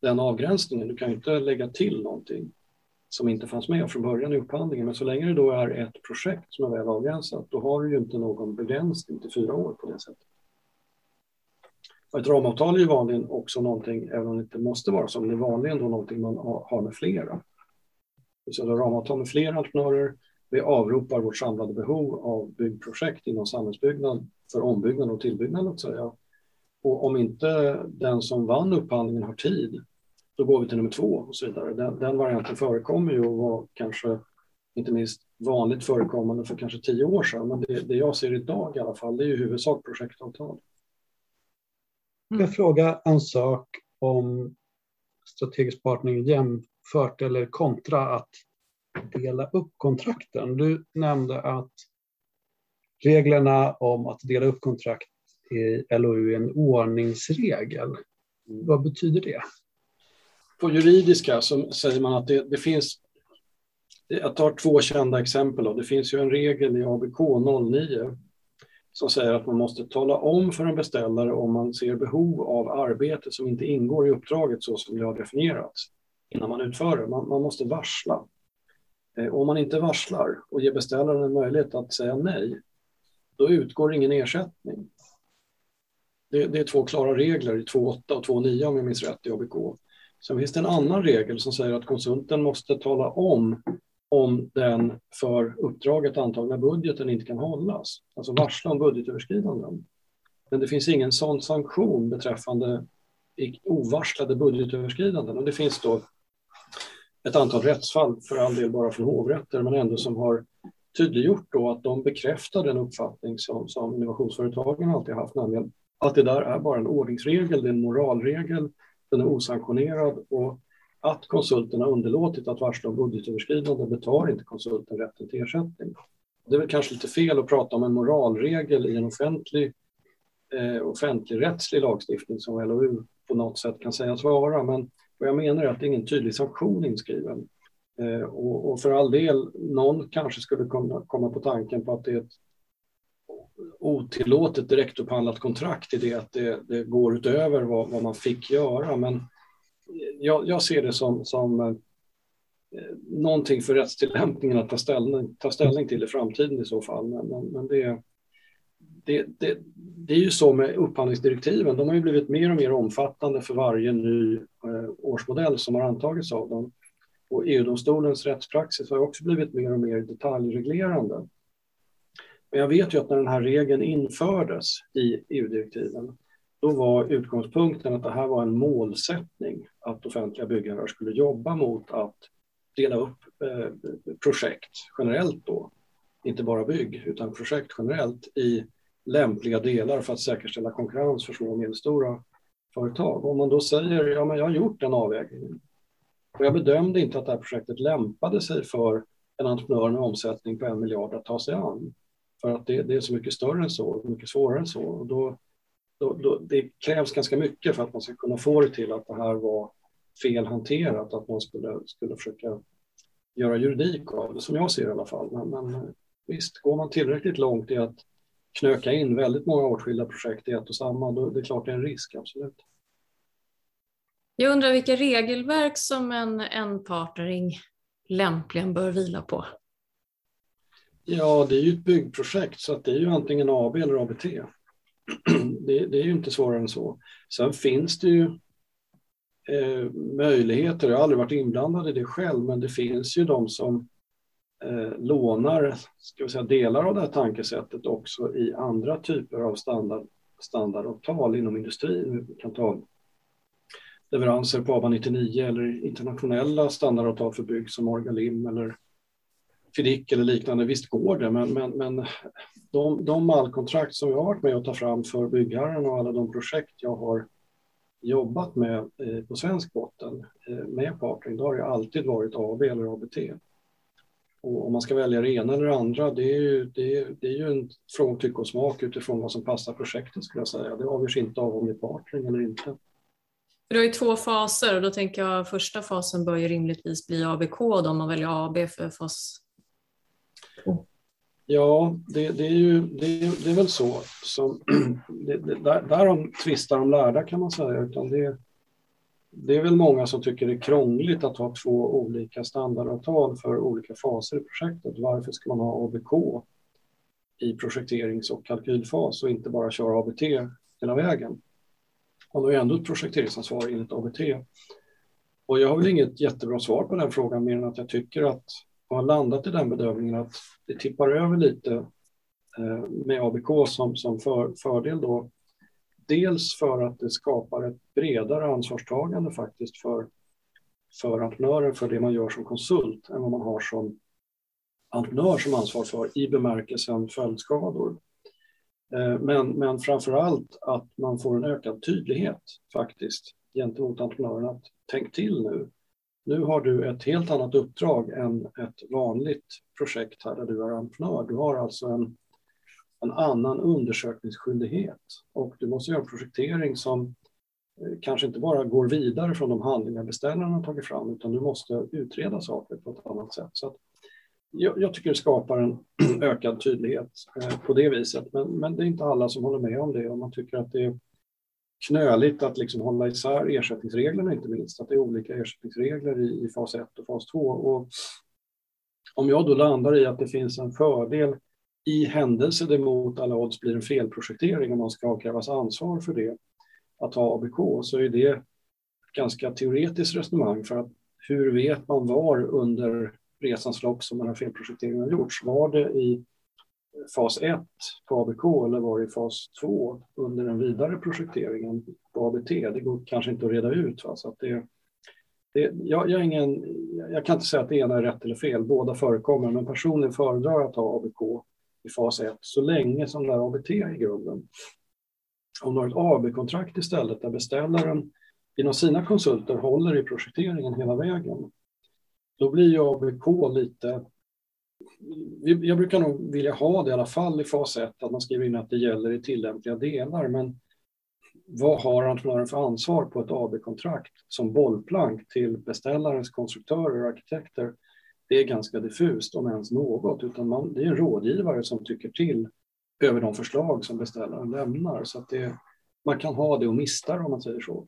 den avgränsningen. Du kan ju inte lägga till någonting som inte fanns med från början i upphandlingen. Men så länge det då är ett projekt som är väl avgränsat, då har du ju inte någon begränsning till fyra år på det sättet. Och ett ramavtal är ju vanligen också någonting, även om det inte måste vara så, men det är vanligen då någonting man har med flera. Så vill säga ramavtal med flera entreprenörer. Vi avropar vårt samlade behov av byggprojekt inom samhällsbyggnad för ombyggnad och tillbyggnad, att säga. Och om inte den som vann upphandlingen har tid då går vi till nummer två och så vidare. Den, den varianten förekommer ju och var kanske inte minst vanligt förekommande för kanske tio år sedan. Men det, det jag ser idag i alla fall, det är ju huvudsak projektavtal. Jag frågar fråga en sak om strategisk partner jämfört eller kontra att dela upp kontrakten. Du nämnde att reglerna om att dela upp kontrakt i LOU är en ordningsregel. Vad betyder det? på juridiska så säger man att det, det finns, jag tar två kända exempel. Då. Det finns ju en regel i ABK 09 som säger att man måste tala om för en beställare om man ser behov av arbete som inte ingår i uppdraget så som det har definierats innan man utför det. Man, man måste varsla. Eh, om man inte varslar och ger beställaren en möjlighet att säga nej, då utgår ingen ersättning. Det, det är två klara regler i 2.8 och 2.9 om jag minns rätt i ABK. Sen finns det en annan regel som säger att konsulten måste tala om om den för uppdraget antagna budgeten inte kan hållas. Alltså varsla om budgetöverskridanden. Men det finns ingen sån sanktion beträffande ovarslade budgetöverskridanden. Och det finns då ett antal rättsfall, för all del bara från hovrätter, men ändå som har tydliggjort då att de bekräftar den uppfattning som, som innovationsföretagen alltid haft, nämligen att det där är bara en ordningsregel, det är en moralregel den är osanktionerad och att konsulterna underlåtit att varsla om budgetöverskridande betalar inte konsulten rätten till ersättning. Det är väl kanske lite fel att prata om en moralregel i en offentlig, eh, offentligrättslig lagstiftning som LOU på något sätt kan sägas vara, men och jag menar att det är ingen tydlig sanktion inskriven. Eh, och, och, för all del, någon kanske skulle kunna komma på tanken på att det är ett otillåtet direktupphandlat kontrakt i det att det, det går utöver vad, vad, man fick göra. Men jag, jag ser det som, som eh, någonting för rättstillämpningen att ta ställning, ta ställning till i framtiden i så fall. Men, men, men det, det, det, det, är ju så med upphandlingsdirektiven, de har ju blivit mer och mer omfattande för varje ny eh, årsmodell som har antagits av dem. Och EU-domstolens rättspraxis har också blivit mer och mer detaljreglerande. Men jag vet ju att när den här regeln infördes i EU-direktiven, då var utgångspunkten att det här var en målsättning att offentliga byggherrar skulle jobba mot att dela upp eh, projekt generellt då, inte bara bygg, utan projekt generellt i lämpliga delar för att säkerställa konkurrens för små och medelstora företag. Om man då säger, ja men jag har gjort den avvägningen och jag bedömde inte att det här projektet lämpade sig för en entreprenör med omsättning på en miljard att ta sig an. För att det, det är så mycket större än så, mycket svårare än så. Och då, då, då, det krävs ganska mycket för att man ska kunna få det till att det här var fel hanterat, att man skulle, skulle försöka göra juridik av det, som jag ser i alla fall. Men, men visst, går man tillräckligt långt i att knöka in väldigt många åtskilda projekt i ett och samma, då det är klart det är en risk, absolut. Jag undrar vilka regelverk som en, en partnering lämpligen bör vila på? Ja, det är ju ett byggprojekt så att det är ju antingen AB eller ABT. Det, det är ju inte svårare än så. Sen finns det ju eh, möjligheter, jag har aldrig varit inblandad i det själv, men det finns ju de som eh, lånar ska vi säga, delar av det här tankesättet också i andra typer av standard, standardavtal inom industrin. Vi kan ta leveranser på ABA 99 eller internationella standardavtal för bygg som Orgalim eller FIDIC eller liknande. Visst går det, men, men, men de, de mallkontrakt som jag har varit med att ta fram för byggherren och alla de projekt jag har jobbat med eh, på svensk botten eh, med partnering, då har det alltid varit AB eller ABT. Och om man ska välja det ena eller det andra, det är ju, det är, det är ju en fråga om tycke och smak utifrån vad som passar projektet skulle jag säga. Det avgörs inte av om det är partnering eller inte. Du har ju två faser och då tänker jag första fasen bör ju rimligtvis bli ABK då om man väljer AB för fas Ja, det, det, är ju det, det, är väl så. Som, det, där, därom tvistar de lärda kan man säga. Utan det, det är väl många som tycker det är krångligt att ha två olika standardavtal för olika faser i projektet. Varför ska man ha ABK i projekterings och kalkylfas och inte bara köra ABT hela vägen? Man har ju ändå ett projekteringsansvar enligt ABT. Och jag har väl inget jättebra svar på den frågan mer än att jag tycker att man har landat i den bedömningen att det tippar över lite eh, med ABK som, som för, fördel då. Dels för att det skapar ett bredare ansvarstagande faktiskt för, för entreprenören för det man gör som konsult än vad man har som entreprenör som ansvar för i bemärkelsen följdskador. Eh, men, men framför allt att man får en ökad tydlighet faktiskt gentemot entreprenören att tänk till nu nu har du ett helt annat uppdrag än ett vanligt projekt här där du är entreprenör. Du har alltså en, en annan undersökningsskyldighet och du måste göra en projektering som eh, kanske inte bara går vidare från de handlingar beställaren har tagit fram utan du måste utreda saker på ett annat sätt. Så jag, jag, tycker det skapar en ökad tydlighet eh, på det viset men, men det är inte alla som håller med om det och man tycker att det är knöligt att liksom hålla isär ersättningsreglerna inte minst, att det är olika ersättningsregler i, i fas 1 och fas 2. Och om jag då landar i att det finns en fördel i händelse det mot alla odds blir en felprojektering och man ska avkrävas ansvar för det, att ha ABK, så är det ett ganska teoretiskt resonemang för att hur vet man var under resans lopp som den här felprojekteringen har gjorts? Var det i fas 1 på ABK eller var det i fas 2 under den vidare projekteringen på ABT? Det går kanske inte att reda ut. Va? Så att det, det, jag, jag, ingen, jag kan inte säga att det ena är rätt eller fel, båda förekommer, men personligen föredrar jag att ha ABK i fas 1 så länge som det är ABT i grunden. Om du har ett AB-kontrakt istället där beställaren genom sina konsulter håller i projekteringen hela vägen, då blir ju ABK lite jag brukar nog vilja ha det i alla fall i fas 1, att man skriver in att det gäller i tillämpliga delar. Men vad har entreprenören för ansvar på ett AB-kontrakt som bollplank till beställarens konstruktörer och arkitekter? Det är ganska diffust, om ens något, utan man, det är en rådgivare som tycker till över de förslag som beställaren lämnar. Så att det, man kan ha det och mista det om man säger så.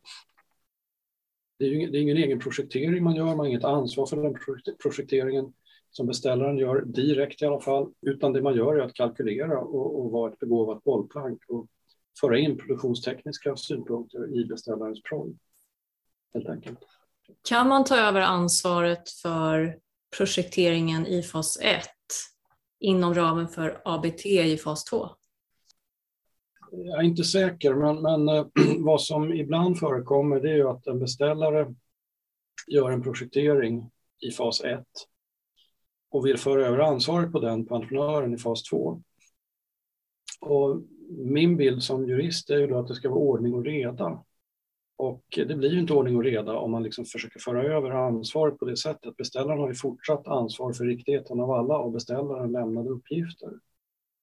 det är, ingen, det är ingen egen projektering man gör, man har inget ansvar för den projekteringen som beställaren gör, direkt i alla fall, utan det man gör är att kalkylera och, och vara ett begåvat bollplank och föra in produktionstekniska synpunkter i beställarens proj. Helt enkelt. Kan man ta över ansvaret för projekteringen i fas 1 inom ramen för ABT i fas 2? Jag är inte säker, men, men eh, vad som ibland förekommer det är ju att en beställare gör en projektering i fas 1 och vill föra över ansvaret på den på entreprenören i fas 2. Och min bild som jurist är ju då att det ska vara ordning och reda. Och det blir ju inte ordning och reda om man liksom försöker föra över ansvaret på det sättet. Beställaren har ju fortsatt ansvar för riktigheten av alla av beställaren lämnade uppgifter.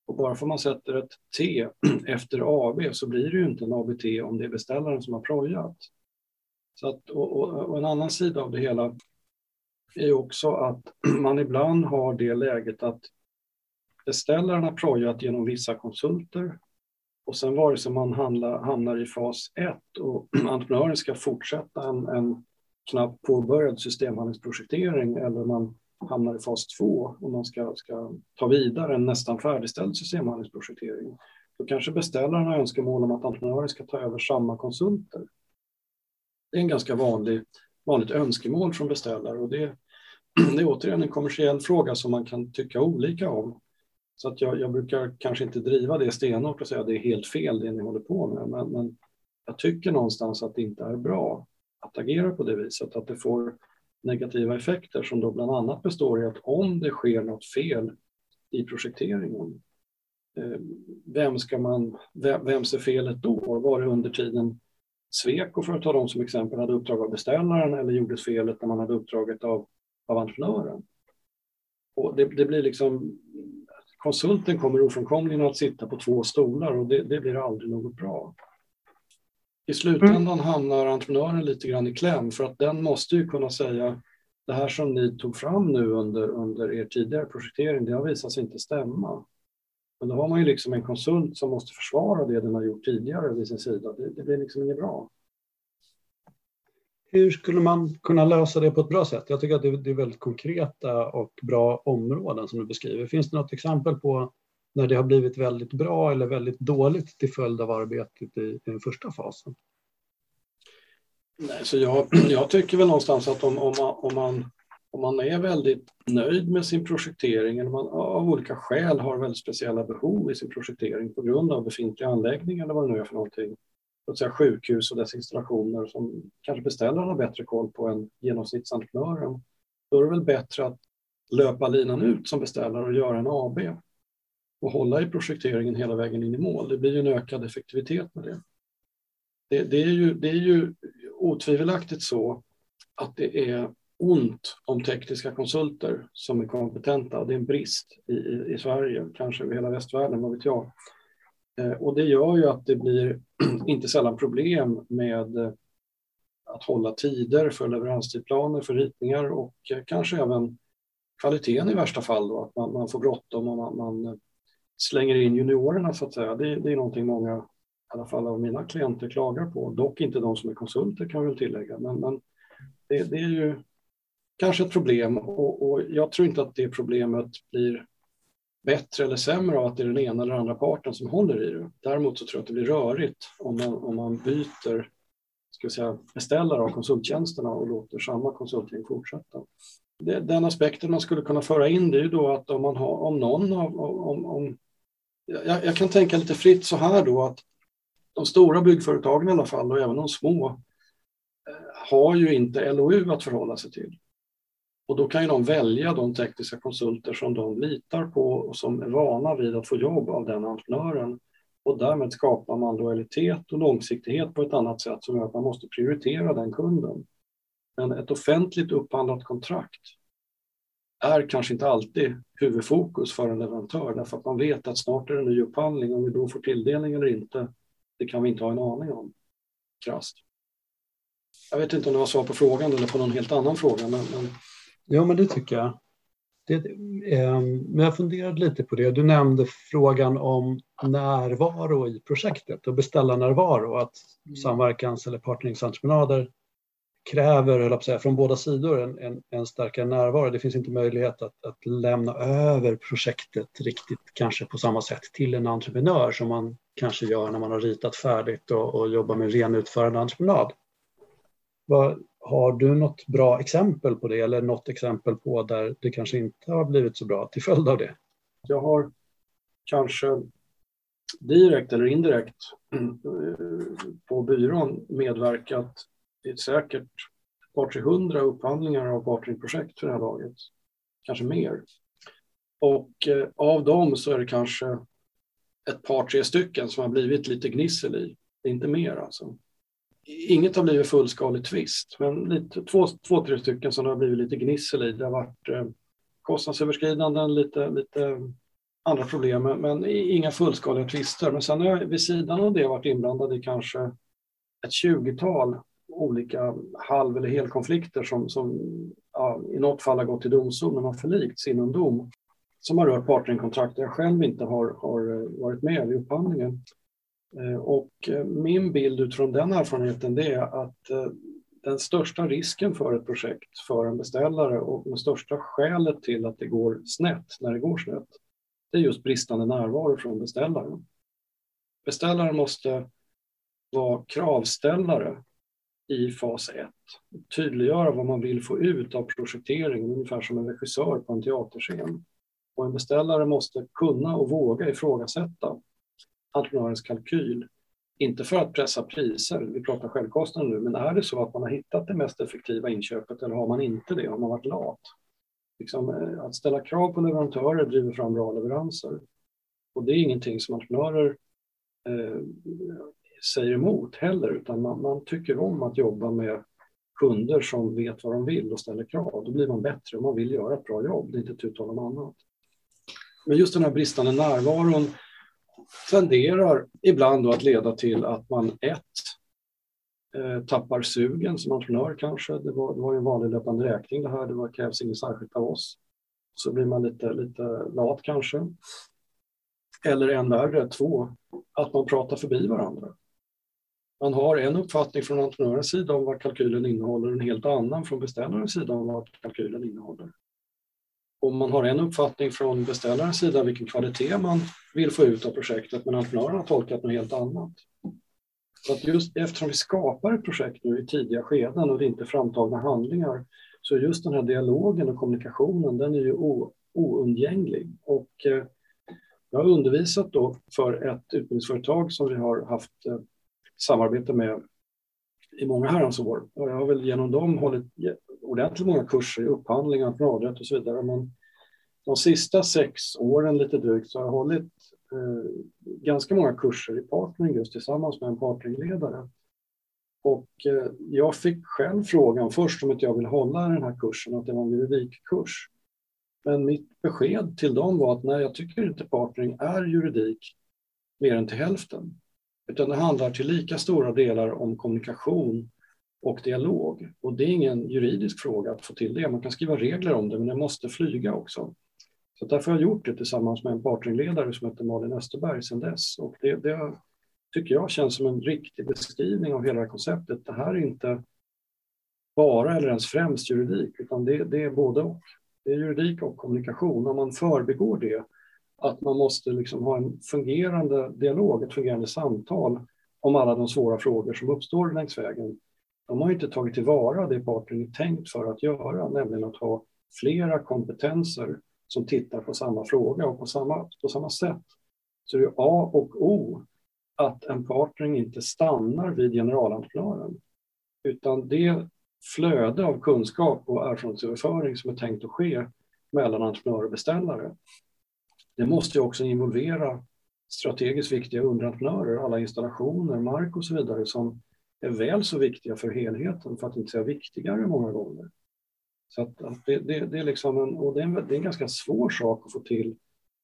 Och bara för man sätter ett T efter AB så blir det ju inte en ABT om det är beställaren som har projat. Så att, och, och, och en annan sida av det hela är också att man ibland har det läget att beställaren har projat genom vissa konsulter och sen vare sig man handlar, hamnar i fas 1 och entreprenören ska fortsätta en, en knappt påbörjad systemhandlingsprojektering eller man hamnar i fas 2 och man ska, ska ta vidare en nästan färdigställd systemhandlingsprojektering. Då kanske beställaren har önskemål om att entreprenören ska ta över samma konsulter. Det är en ganska vanlig, vanligt önskemål från beställare och det, det är återigen en kommersiell fråga som man kan tycka olika om. Så att jag, jag brukar kanske inte driva det stenhårt och säga att det är helt fel det ni håller på med, men, men jag tycker någonstans att det inte är bra att agera på det viset, att det får negativa effekter som då bland annat består i att om det sker något fel i projekteringen, eh, vem ska man, vems är felet då? Var det under tiden Sweco, för att ta dem som exempel, hade uppdrag av beställaren eller gjordes felet när man hade uppdraget av, av entreprenören? Och det, det blir liksom konsulten kommer ofrånkomligen att sitta på två stolar och det, det blir aldrig något bra. I slutändan mm. hamnar entreprenören lite grann i kläm för att den måste ju kunna säga det här som ni tog fram nu under, under er tidigare projektering, det har visat sig inte stämma. Men då har man ju liksom en konsult som måste försvara det den har gjort tidigare vid sin sida. Det, det blir liksom inget bra. Hur skulle man kunna lösa det på ett bra sätt? Jag tycker att det är väldigt konkreta och bra områden som du beskriver. Finns det något exempel på när det har blivit väldigt bra eller väldigt dåligt till följd av arbetet i, den första fasen? Nej, så jag, jag tycker väl någonstans att om, om, man, om, man, om man är väldigt nöjd med sin projektering eller man av olika skäl har väldigt speciella behov i sin projektering på grund av befintliga anläggningar eller vad det nu är för någonting, låt säga sjukhus och dess installationer som kanske beställaren har bättre koll på än genomsnittsentreprenören. Då är det väl bättre att löpa linan ut som beställare och göra en AB och hålla i projekteringen hela vägen in i mål. Det blir ju en ökad effektivitet med det. Det, det, är, ju, det är ju otvivelaktigt så att det är ont om tekniska konsulter som är kompetenta. Det är en brist i, i, i Sverige, kanske över hela västvärlden, vad vet jag. Eh, och det gör ju att det blir inte sällan problem med eh, att hålla tider för leveranstidplaner, för ritningar och eh, kanske även kvaliteten i värsta fall. Då, att man, man får bråttom och man, man, slänger in juniorerna så att säga. Det, det, är någonting många, i alla fall av mina klienter, klagar på. Dock inte de som är konsulter kan jag väl tillägga. Men, men det, det, är ju kanske ett problem och, och jag tror inte att det problemet blir bättre eller sämre av att det är den ena eller andra parten som håller i det. Däremot så tror jag att det blir rörigt om man, om man byter ska säga, beställare av konsulttjänsterna och låter samma konsultgäng fortsätta. Det, den aspekten man skulle kunna föra in det är ju då att om, man har, om någon av, om, om, jag, jag, kan tänka lite fritt så här då att de stora byggföretagen i alla fall och även de små eh, har ju inte LOU att förhålla sig till. Och då kan ju de välja de tekniska konsulter som de litar på och som är vana vid att få jobb av den entreprenören. Och därmed skapar man lojalitet och långsiktighet på ett annat sätt som gör att man måste prioritera den kunden. Men ett offentligt upphandlat kontrakt är kanske inte alltid huvudfokus för en leverantör därför att man vet att snart är det en ny upphandling. Om vi då får tilldelning eller inte, det kan vi inte ha en aning om. Krasst. Jag vet inte om det var svar på frågan eller på någon helt annan fråga. Men, men Ja, men det tycker jag. Det, eh, men jag funderade lite på det. Du nämnde frågan om närvaro i projektet och beställarnärvaro. Att mm. samverkans eller partneringsentreprenörer kräver, jag säga, från båda sidor en, en, en, starkare närvaro. Det finns inte möjlighet att, att lämna över projektet riktigt kanske på samma sätt till en entreprenör som man kanske gör när man har ritat färdigt och, och jobbar med ren utförande entreprenad. Vad, har du något bra exempel på det eller något exempel på där det kanske inte har blivit så bra till följd av det? Jag har kanske direkt eller indirekt eh, på byrån medverkat i säkert ett par 300 upphandlingar av partneringprojekt för det här laget. Kanske mer. Och eh, av dem så är det kanske ett par, tre stycken som har blivit lite gnissel i. Det är inte mer alltså. Inget har blivit fullskalig tvist, men lite, två, två, tre stycken som det har blivit lite gnissel i. Det har varit eh, kostnadsöverskridanden, lite, lite andra problem, men inga fullskaliga tvister. Men sen har jag vid sidan av det varit inblandad i kanske ett tjugotal olika halv eller helkonflikter som, som ja, i något fall har gått till domstol men har förlikts inom dom som har rört partnerkontrakt där jag själv inte har, har eh, varit med vid upphandlingen. Eh, och eh, min bild utifrån den erfarenheten det är att eh, den största risken för ett projekt för en beställare och det största skälet till att det går snett när det går snett det är just bristande närvaro från beställaren. Beställaren måste vara kravställare i fas 1. Tydliggöra vad man vill få ut av projekteringen, ungefär som en regissör på en teaterscen. Och en beställare måste kunna och våga ifrågasätta entreprenörens kalkyl. Inte för att pressa priser, vi pratar självkostnader nu, men är det så att man har hittat det mest effektiva inköpet eller har man inte det? Har man varit lat? Liksom, eh, att ställa krav på leverantörer driver fram bra leveranser. Och det är ingenting som entreprenörer eh, säger emot heller, utan man, man, tycker om att jobba med kunder som vet vad de vill och ställer krav. Då blir man bättre och man vill göra ett bra jobb, det är inte tu tal om annat. Men just den här bristande närvaron tenderar ibland då att leda till att man ett, eh, tappar sugen som entreprenör kanske. Det var, det var en vanlig löpande räkning det här, det var, krävs inget särskilt av oss. Så blir man lite, lite lat kanske. Eller än värre, två, att man pratar förbi varandra. Man har en uppfattning från entreprenörens sida om vad kalkylen innehåller och en helt annan från beställarens sida om vad kalkylen innehåller. Om man har en uppfattning från beställarens sida vilken kvalitet man vill få ut av projektet men entreprenören har tolkat något helt annat. Så att just eftersom vi skapar ett projekt nu i tidiga skeden och det är inte framtagna handlingar så just den här dialogen och kommunikationen den är ju oundgänglig. Och eh, jag har undervisat då för ett utbildningsföretag som vi har haft eh, samarbete med i många herrans år. Och jag har väl genom dem hållit ordentligt många kurser i upphandling, entreprenadrätt och så vidare. Men de sista sex åren lite drygt så har jag hållit eh, ganska många kurser i partnering just tillsammans med en partneringledare. Och eh, jag fick själv frågan först om att jag vill hålla den här kursen, att det var en juridikkurs. Men mitt besked till dem var att nej, jag tycker inte partnering är juridik mer än till hälften. Utan det handlar till lika stora delar om kommunikation och dialog. Och det är ingen juridisk fråga att få till det. Man kan skriva regler om det, men det måste flyga också. Så därför har jag gjort det tillsammans med en partringledare som heter Malin Österberg sedan dess. Och det, det tycker jag känns som en riktig beskrivning av hela det här konceptet. Det här är inte bara eller ens främst juridik, utan det, det är både och. Det är juridik och kommunikation. Om man förbigår det att man måste liksom ha en fungerande dialog, ett fungerande samtal om alla de svåra frågor som uppstår längs vägen. De har inte tagit tillvara det partnern är tänkt för att göra, nämligen att ha flera kompetenser som tittar på samma fråga och på samma, på samma sätt. Så det är A och O att en partner inte stannar vid generalentreprenören, utan det flöde av kunskap och erfarenhetsöverföring som är tänkt att ske mellan entreprenör och beställare det måste ju också involvera strategiskt viktiga underentreprenörer, alla installationer, mark och så vidare som är väl så viktiga för helheten, för att inte säga viktigare många gånger. Så att, att det, det, det, är liksom en, och det är, en, det är en ganska svår sak att få till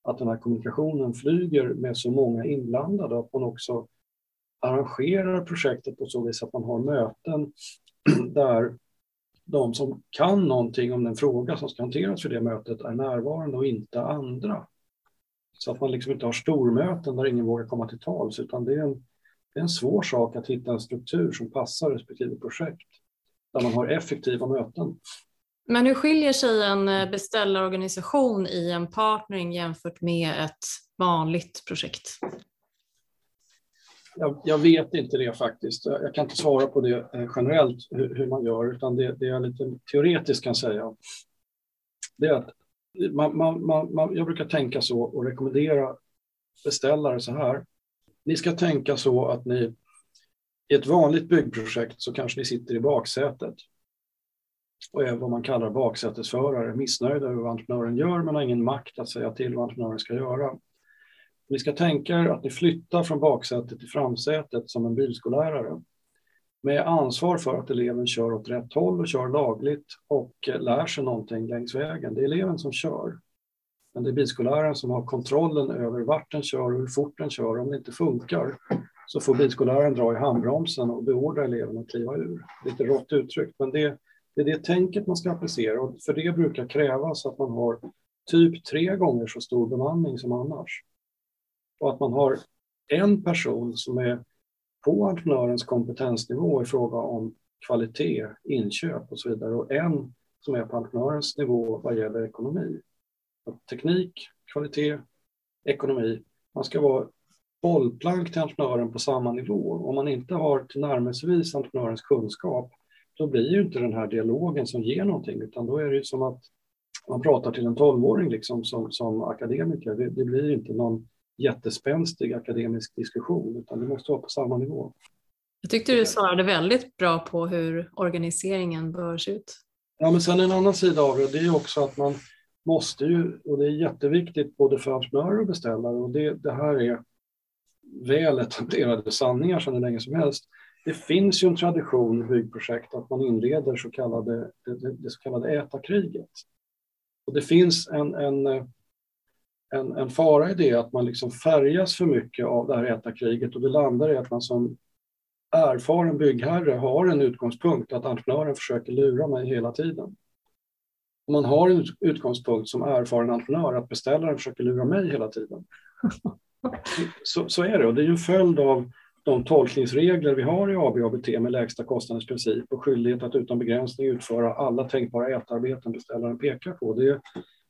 att den här kommunikationen flyger med så många inblandade, att man också arrangerar projektet på så vis att man har möten där de som kan någonting om den fråga som ska hanteras för det mötet är närvarande och inte andra. Så att man liksom inte har stormöten där ingen vågar komma till tals, utan det är, en, det är en svår sak att hitta en struktur som passar respektive projekt. där man har effektiva möten. Men hur skiljer sig en eh, beställarorganisation i en partnering jämfört med ett vanligt projekt? Jag, jag, vet inte det faktiskt. Jag kan inte svara på det eh, generellt hur, hur man gör, utan det, det jag lite teoretiskt kan säga. Det är att man, man, man, jag brukar tänka så och rekommendera beställare så här. Ni ska tänka så att ni i ett vanligt byggprojekt så kanske ni sitter i baksätet och är vad man kallar baksätesförare, missnöjda över vad entreprenören gör men har ingen makt att säga till vad entreprenören ska göra. Ni ska tänka er att ni flyttar från baksätet till framsätet som en bilskollärare med ansvar för att eleven kör åt rätt håll och kör lagligt och lär sig någonting längs vägen. Det är eleven som kör. Men det är bilskolläraren som har kontrollen över vart den kör och hur fort den kör. Om det inte funkar så får bilskolläraren dra i handbromsen och beordra eleven att kliva ur. Lite rått uttryckt, men det, det är det tänket man ska applicera och för det brukar krävas att man har typ tre gånger så stor bemanning som annars. Och att man har en person som är på entreprenörens kompetensnivå i fråga om kvalitet, inköp och så vidare och en som är på entreprenörens nivå vad gäller ekonomi. Teknik, kvalitet, ekonomi. Man ska vara bollplank till entreprenören på samma nivå. Om man inte har tillnärmelsevis entreprenörens kunskap, då blir ju inte den här dialogen som ger någonting, utan då är det ju som att man pratar till en tolvåring liksom som, som akademiker. Det, det blir inte någon jättespänstig akademisk diskussion, utan det måste vara på samma nivå. Jag tyckte du svarade väldigt bra på hur organiseringen bör se ut. Ja, men sen en annan sida av det, det är också att man måste ju, och det är jätteviktigt både för entreprenörer och beställare, och det, det här är väl etablerade sanningar sedan hur länge som helst. Det finns ju en tradition i byggprojekt att man inleder så kallade, det, det så kallade ätarkriget. Och det finns en, en, en, en fara i det att man liksom färgas för mycket av det här ätarkriget och det landar i att man som erfaren byggherre har en utgångspunkt att entreprenören försöker lura mig hela tiden. Om man har en utgångspunkt som erfaren entreprenör att beställaren försöker lura mig hela tiden. Så, så är det och det är ju en följd av de tolkningsregler vi har i ABABT med lägsta kostnadens princip och skyldighet att utan begränsning utföra alla tänkbara ätarbeten beställaren pekar på. Det är,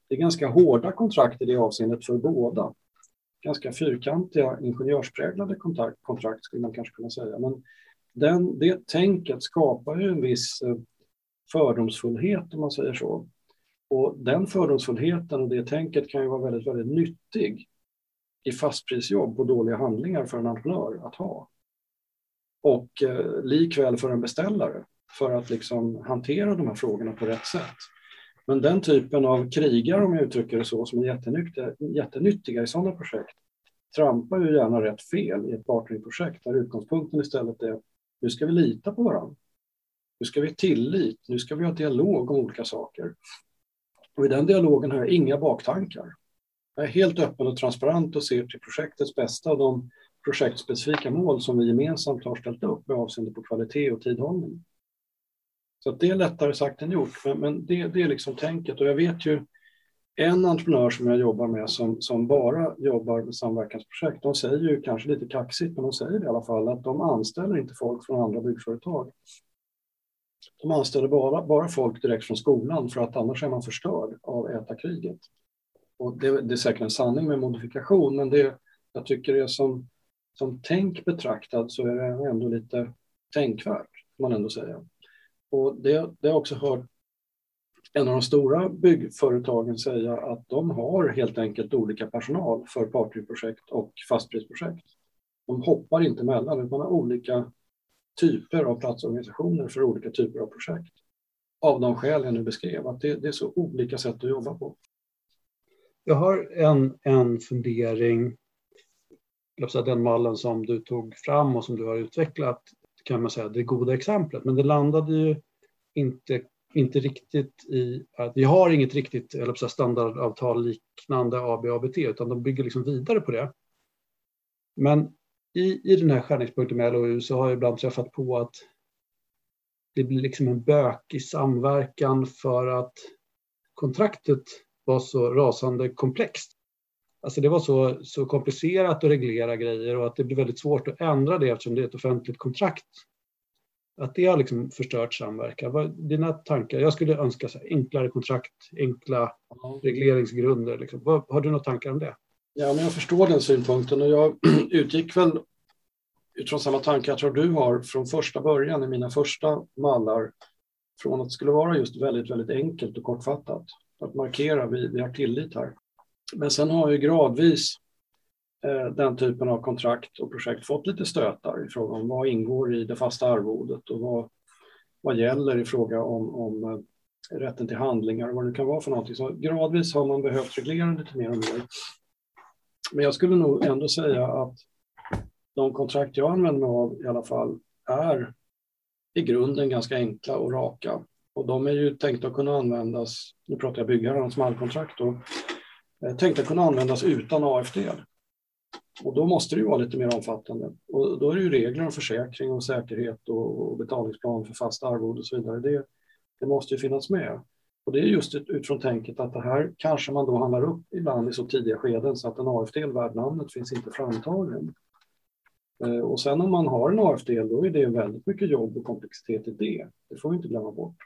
det är ganska hårda kontrakt i det avseendet för båda. Ganska fyrkantiga ingenjörspräglade kontrakt, kontrakt skulle man kanske kunna säga. Men den, det tänket skapar ju en viss eh, fördomsfullhet om man säger så. Och den fördomsfullheten och det tänket kan ju vara väldigt, väldigt nyttig i fastprisjobb och dåliga handlingar för en entreprenör att ha. Och eh, likväl för en beställare för att liksom hantera de här frågorna på rätt sätt. Men den typen av krigare, om jag uttrycker det så, som är jättenyttiga, jättenyttiga i sådana projekt, trampar ju gärna rätt fel i ett partneringprojekt där utgångspunkten istället är nu ska vi lita på varandra. Nu ska vi ha tillit, nu ska vi ha dialog om olika saker. Och i den dialogen har jag inga baktankar. Jag är helt öppen och transparent och ser till projektets bästa och de projektspecifika mål som vi gemensamt har ställt upp med avseende på kvalitet och tidhållning. Så det är lättare sagt än gjort, men, men det, det, är liksom tänket. Och jag vet ju en entreprenör som jag jobbar med som, som bara jobbar med samverkansprojekt, de säger ju kanske lite kaxigt, men de säger i alla fall att de anställer inte folk från andra byggföretag. De anställer bara, bara folk direkt från skolan för att annars är man förstörd av ätarkriget. Och det, det, är säkert en sanning med modifikation, men det, jag tycker det är som, som tänk betraktad så är det ändå lite tänkvärt, får man ändå säga. Och det, det har jag också hört en av de stora byggföretagen säga att de har helt enkelt olika personal för partyprojekt och fastprisprojekt. De hoppar inte mellan, utan har olika typer av platsorganisationer för olika typer av projekt. Av de skäl jag nu beskrev, att det, det är så olika sätt att jobba på. Jag har en, en fundering. Den mallen som du tog fram och som du har utvecklat kan man säga det goda exemplet, men det landade ju inte, inte riktigt i att vi har inget riktigt eller så standardavtal liknande AB och ABT, utan de bygger liksom vidare på det. Men i, i den här skärningspunkten med LOU så har jag ibland träffat på att det blir liksom en bökig samverkan för att kontraktet var så rasande komplext. Alltså det var så, så komplicerat att reglera grejer och att det blir väldigt svårt att ändra det eftersom det är ett offentligt kontrakt. att det har liksom förstört samverkan. Vad, dina tankar? Jag skulle önska så enklare kontrakt, enkla regleringsgrunder. Liksom. Vad, har du några tankar om det? Ja, men jag förstår den synpunkten och jag utgick väl utifrån samma tankar jag tror du har från första början i mina första mallar från att det skulle vara just väldigt, väldigt enkelt och kortfattat. Att markera, vi, vi har tillit här. Men sen har ju gradvis eh, den typen av kontrakt och projekt fått lite stötar i fråga om vad ingår i det fasta arvodet och vad, vad gäller i fråga om, om eh, rätten till handlingar och vad det kan vara för någonting. Så gradvis har man behövt reglera lite mer och mer. Men jag skulle nog ändå säga att de kontrakt jag använder mig av i alla fall är i grunden ganska enkla och raka. Och de är ju tänkta att kunna användas, nu pratar jag byggherrarnas mallkontrakt då, Eh, tänkta att kunna användas utan AFD. Och då måste det ju vara lite mer omfattande. Och då är det ju regler om försäkring och säkerhet och, betalningsplan för fast arvode och så vidare. Det, det måste ju finnas med. Och det är just utifrån tänket att det här kanske man då handlar upp ibland i så tidiga skeden så att en AFD värd namnet finns inte framtagen. Eh, och sen om man har en AF-del då är det väldigt mycket jobb och komplexitet i det. Det får vi inte glömma bort.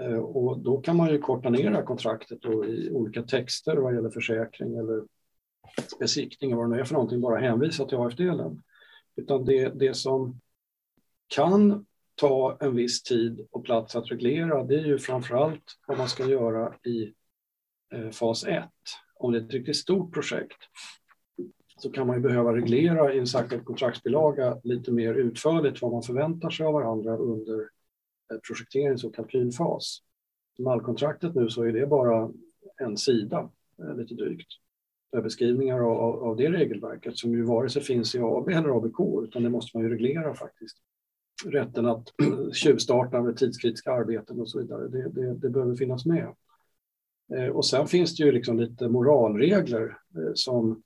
Eh, och då kan man ju korta ner kontraktet i olika texter vad gäller försäkring eller besiktning och vad det nu är för någonting, bara hänvisa till AF-delen. Utan det, det som kan ta en viss tid och plats att reglera, det är ju framför allt vad man ska göra i eh, fas 1. Om det är ett riktigt stort projekt så kan man ju behöva reglera i en särskild kontraktsbilaga lite mer utförligt vad man förväntar sig av varandra under Eh, projekterings och kalkylfas. Mallkontraktet nu så är det bara en sida, eh, lite drygt, med beskrivningar av, av det regelverket som ju vare sig finns i AB eller ABK, utan det måste man ju reglera faktiskt. Rätten att tjuvstarta med tidskritiska arbeten och så vidare, det, det, det behöver finnas med. Eh, och sen finns det ju liksom lite moralregler som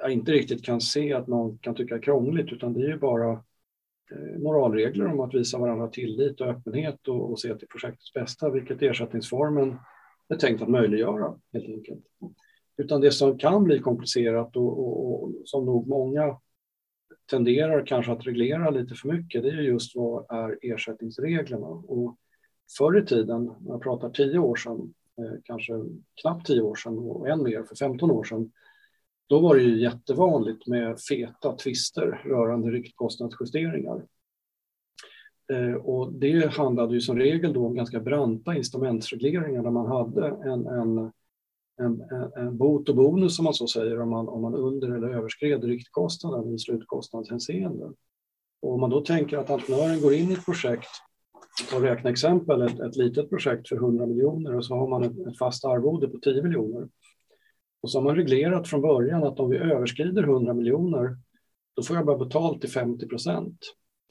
jag inte riktigt kan se att någon kan tycka är krångligt, utan det är ju bara Eh, moralregler om att visa varandra tillit och öppenhet och, och se till projektets bästa, vilket ersättningsformen är tänkt att möjliggöra helt enkelt. Utan det som kan bli komplicerat och, och, och som nog många tenderar kanske att reglera lite för mycket, det är just vad är ersättningsreglerna. Och förr i tiden, när jag pratar tio år sedan, eh, kanske knappt tio år sedan och än mer för 15 år sedan, då var det ju jättevanligt med feta tvister rörande riktkostnadsjusteringar. Eh, och det handlade ju som regel då om ganska branta instrumentsregleringar där man hade en, en, en, en bot och bonus som man så säger om man, om man under eller överskred riktkostnaden i slutkostnadshänseende. Och om man då tänker att entreprenören går in i ett projekt, och räkna exempel, ett, ett litet projekt för 100 miljoner och så har man ett, ett fast arvode på 10 miljoner och så har man reglerat från början att om vi överskrider 100 miljoner, då får jag bara betalt till 50 procent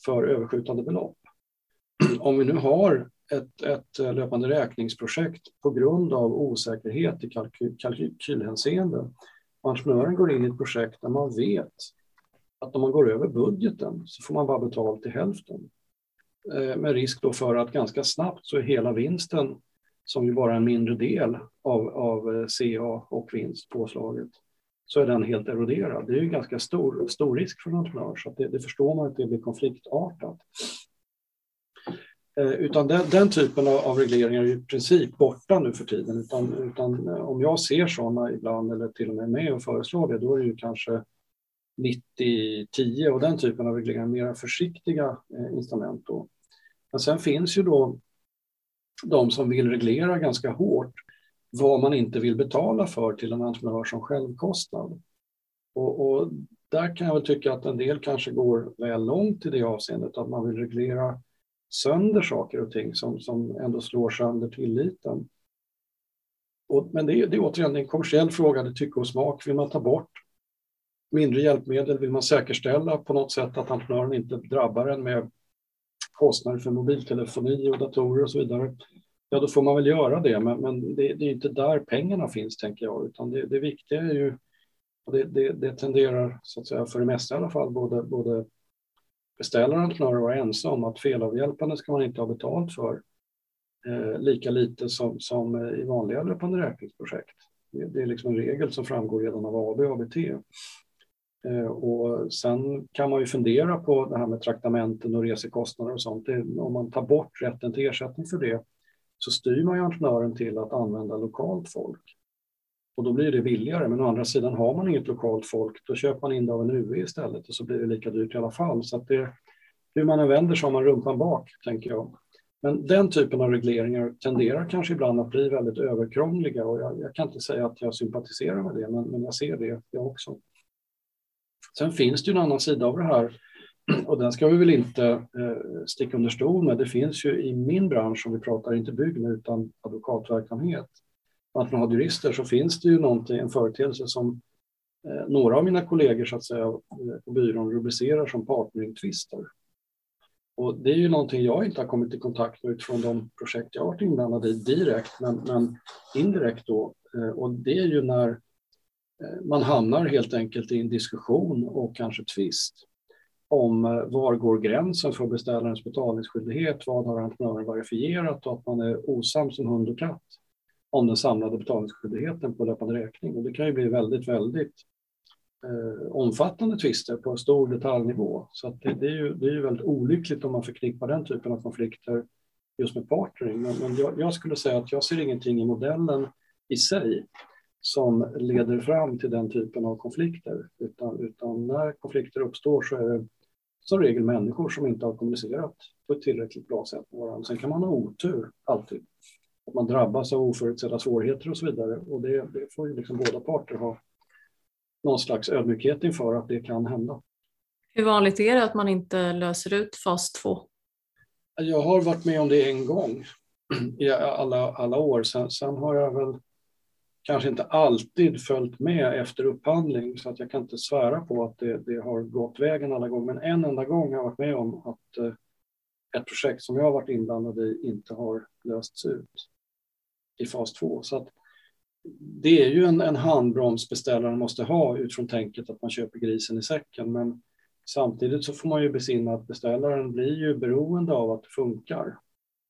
för överskjutande belopp. Om vi nu har ett, ett eh, löpande räkningsprojekt på grund av osäkerhet i kalkyl, kalkylhänseende och entreprenören går in i ett projekt där man vet att om man går över budgeten så får man bara betalt till hälften. Eh, med risk då för att ganska snabbt så är hela vinsten som ju bara är en mindre del av, av eh, CA och vinst påslaget, så är den helt eroderad. Det är ju ganska stor, stor risk för en entreprenör, så det, det, förstår man att det blir konfliktartat. Eh, utan den, den, typen av, av regleringar är i princip borta nu för tiden, utan, utan eh, om jag ser sådana ibland eller till och med med och föreslår det, då är det ju kanske 90-10 och den typen av regleringar, mera försiktiga eh, instrument. Då. Men sen finns ju då de som vill reglera ganska hårt vad man inte vill betala för till en entreprenör som självkostnad. Och, och, där kan jag väl tycka att en del kanske går väl långt i det avseendet, att man vill reglera sönder saker och ting som, som ändå slår sönder tilliten. Och, men det är, det är återigen en kommersiell fråga, det tycke och smak. Vill man ta bort mindre hjälpmedel? Vill man säkerställa på något sätt att entreprenören inte drabbar en med kostnader för mobiltelefoni och datorer och så vidare, ja då får man väl göra det. Men, men det, det, är inte där pengarna finns, tänker jag, utan det, det viktiga är ju, och det, det, det, tenderar, så att säga, för det mesta i alla fall, både, både beställare och entreprenörer att vara ense om att felavhjälpande ska man inte ha betalt för, eh, lika lite som, som i vanliga löpande räkningsprojekt. Det, det är liksom en regel som framgår redan av AB och ABT. Eh, och sen kan man ju fundera på det här med traktamenten och resekostnader och sånt. Om man tar bort rätten till ersättning för det så styr man ju entreprenören till att använda lokalt folk. Och då blir det billigare, men å andra sidan har man inget lokalt folk, då köper man in det av en UV istället och så blir det lika dyrt i alla fall. Så att det, hur man än vänder sig har man rumpan bak, tänker jag. Men den typen av regleringar tenderar kanske ibland att bli väldigt överkrångliga och jag, jag kan inte säga att jag sympatiserar med det, men, men jag ser det jag också. Sen finns det ju en annan sida av det här och den ska vi väl inte eh, sticka under stol med. Det finns ju i min bransch, om vi pratar inte bygg nu utan advokatverksamhet, att man har jurister så finns det ju någonting, en företeelse som eh, några av mina kollegor så att säga, eh, på byrån rubricerar som partneringtvister. Och det är ju någonting jag inte har kommit i kontakt med utifrån de projekt jag har varit inblandad i direkt, men, men indirekt då. Eh, och det är ju när Eh, man hamnar helt enkelt i en diskussion och kanske tvist om eh, var går gränsen för beställarens betalningsskyldighet, vad har entreprenören verifierat och att man är osams som hund och katt om den samlade betalningsskyldigheten på löpande räkning. Och det kan ju bli väldigt, väldigt eh, omfattande tvister på en stor detaljnivå. Så det, det, är ju, det är ju väldigt olyckligt om man förknippar den typen av konflikter just med partnering. Men, men jag, jag, skulle säga att jag ser ingenting i modellen i sig som leder fram till den typen av konflikter. Utan, utan när konflikter uppstår så är det som regel människor som inte har kommunicerat på ett tillräckligt bra sätt med varandra. Sen kan man ha otur, alltid. Att man drabbas av oförutsedda svårigheter och så vidare. Och det, det får ju liksom båda parter ha någon slags ödmjukhet inför att det kan hända. Hur vanligt är det att man inte löser ut fas 2? Jag har varit med om det en gång i alla, alla år. Sen, sen har jag väl kanske inte alltid följt med efter upphandling så att jag kan inte svära på att det, det har gått vägen alla gånger. Men en enda gång har jag varit med om att eh, ett projekt som jag har varit inblandad i inte har lösts ut i fas 2. Så att det är ju en, en handbroms beställaren måste ha utifrån tänket att man köper grisen i säcken. Men samtidigt så får man ju besinna att beställaren blir ju beroende av att det funkar.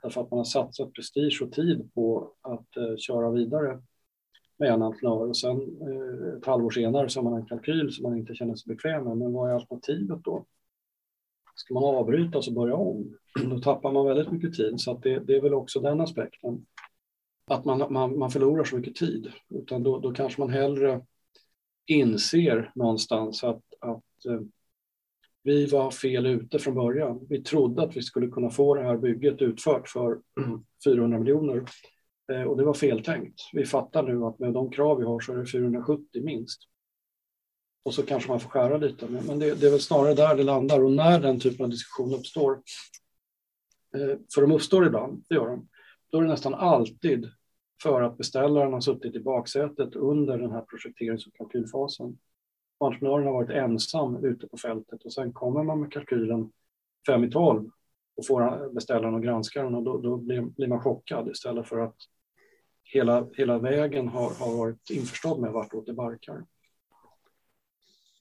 Därför att man har satsat prestige och tid på att eh, köra vidare med en entreprenör och sen eh, ett halvår senare så har man en kalkyl som man inte känner sig bekväm med. Men vad är alternativet då? Ska man avbryta och börja om? Då tappar man väldigt mycket tid så att det, det är väl också den aspekten att man, man, man förlorar så mycket tid. Utan då, då kanske man hellre inser någonstans att, att eh, vi var fel ute från början. Vi trodde att vi skulle kunna få det här bygget utfört för 400 miljoner Eh, och det var feltänkt. Vi fattar nu att med de krav vi har så är det 470 minst. Och så kanske man får skära lite, men det, det är väl snarare där det landar och när den typen av diskussion uppstår. Eh, för de uppstår ibland, det gör de. Då är det nästan alltid för att beställaren har suttit i baksätet under den här projekterings och kalkylfasen. Entreprenören har varit ensam ute på fältet och sen kommer man med kalkylen fem i tolv och får beställaren och granska den och då, då blir, blir, man chockad istället för att hela, hela vägen har, har varit införstådd med vartåt det barkar.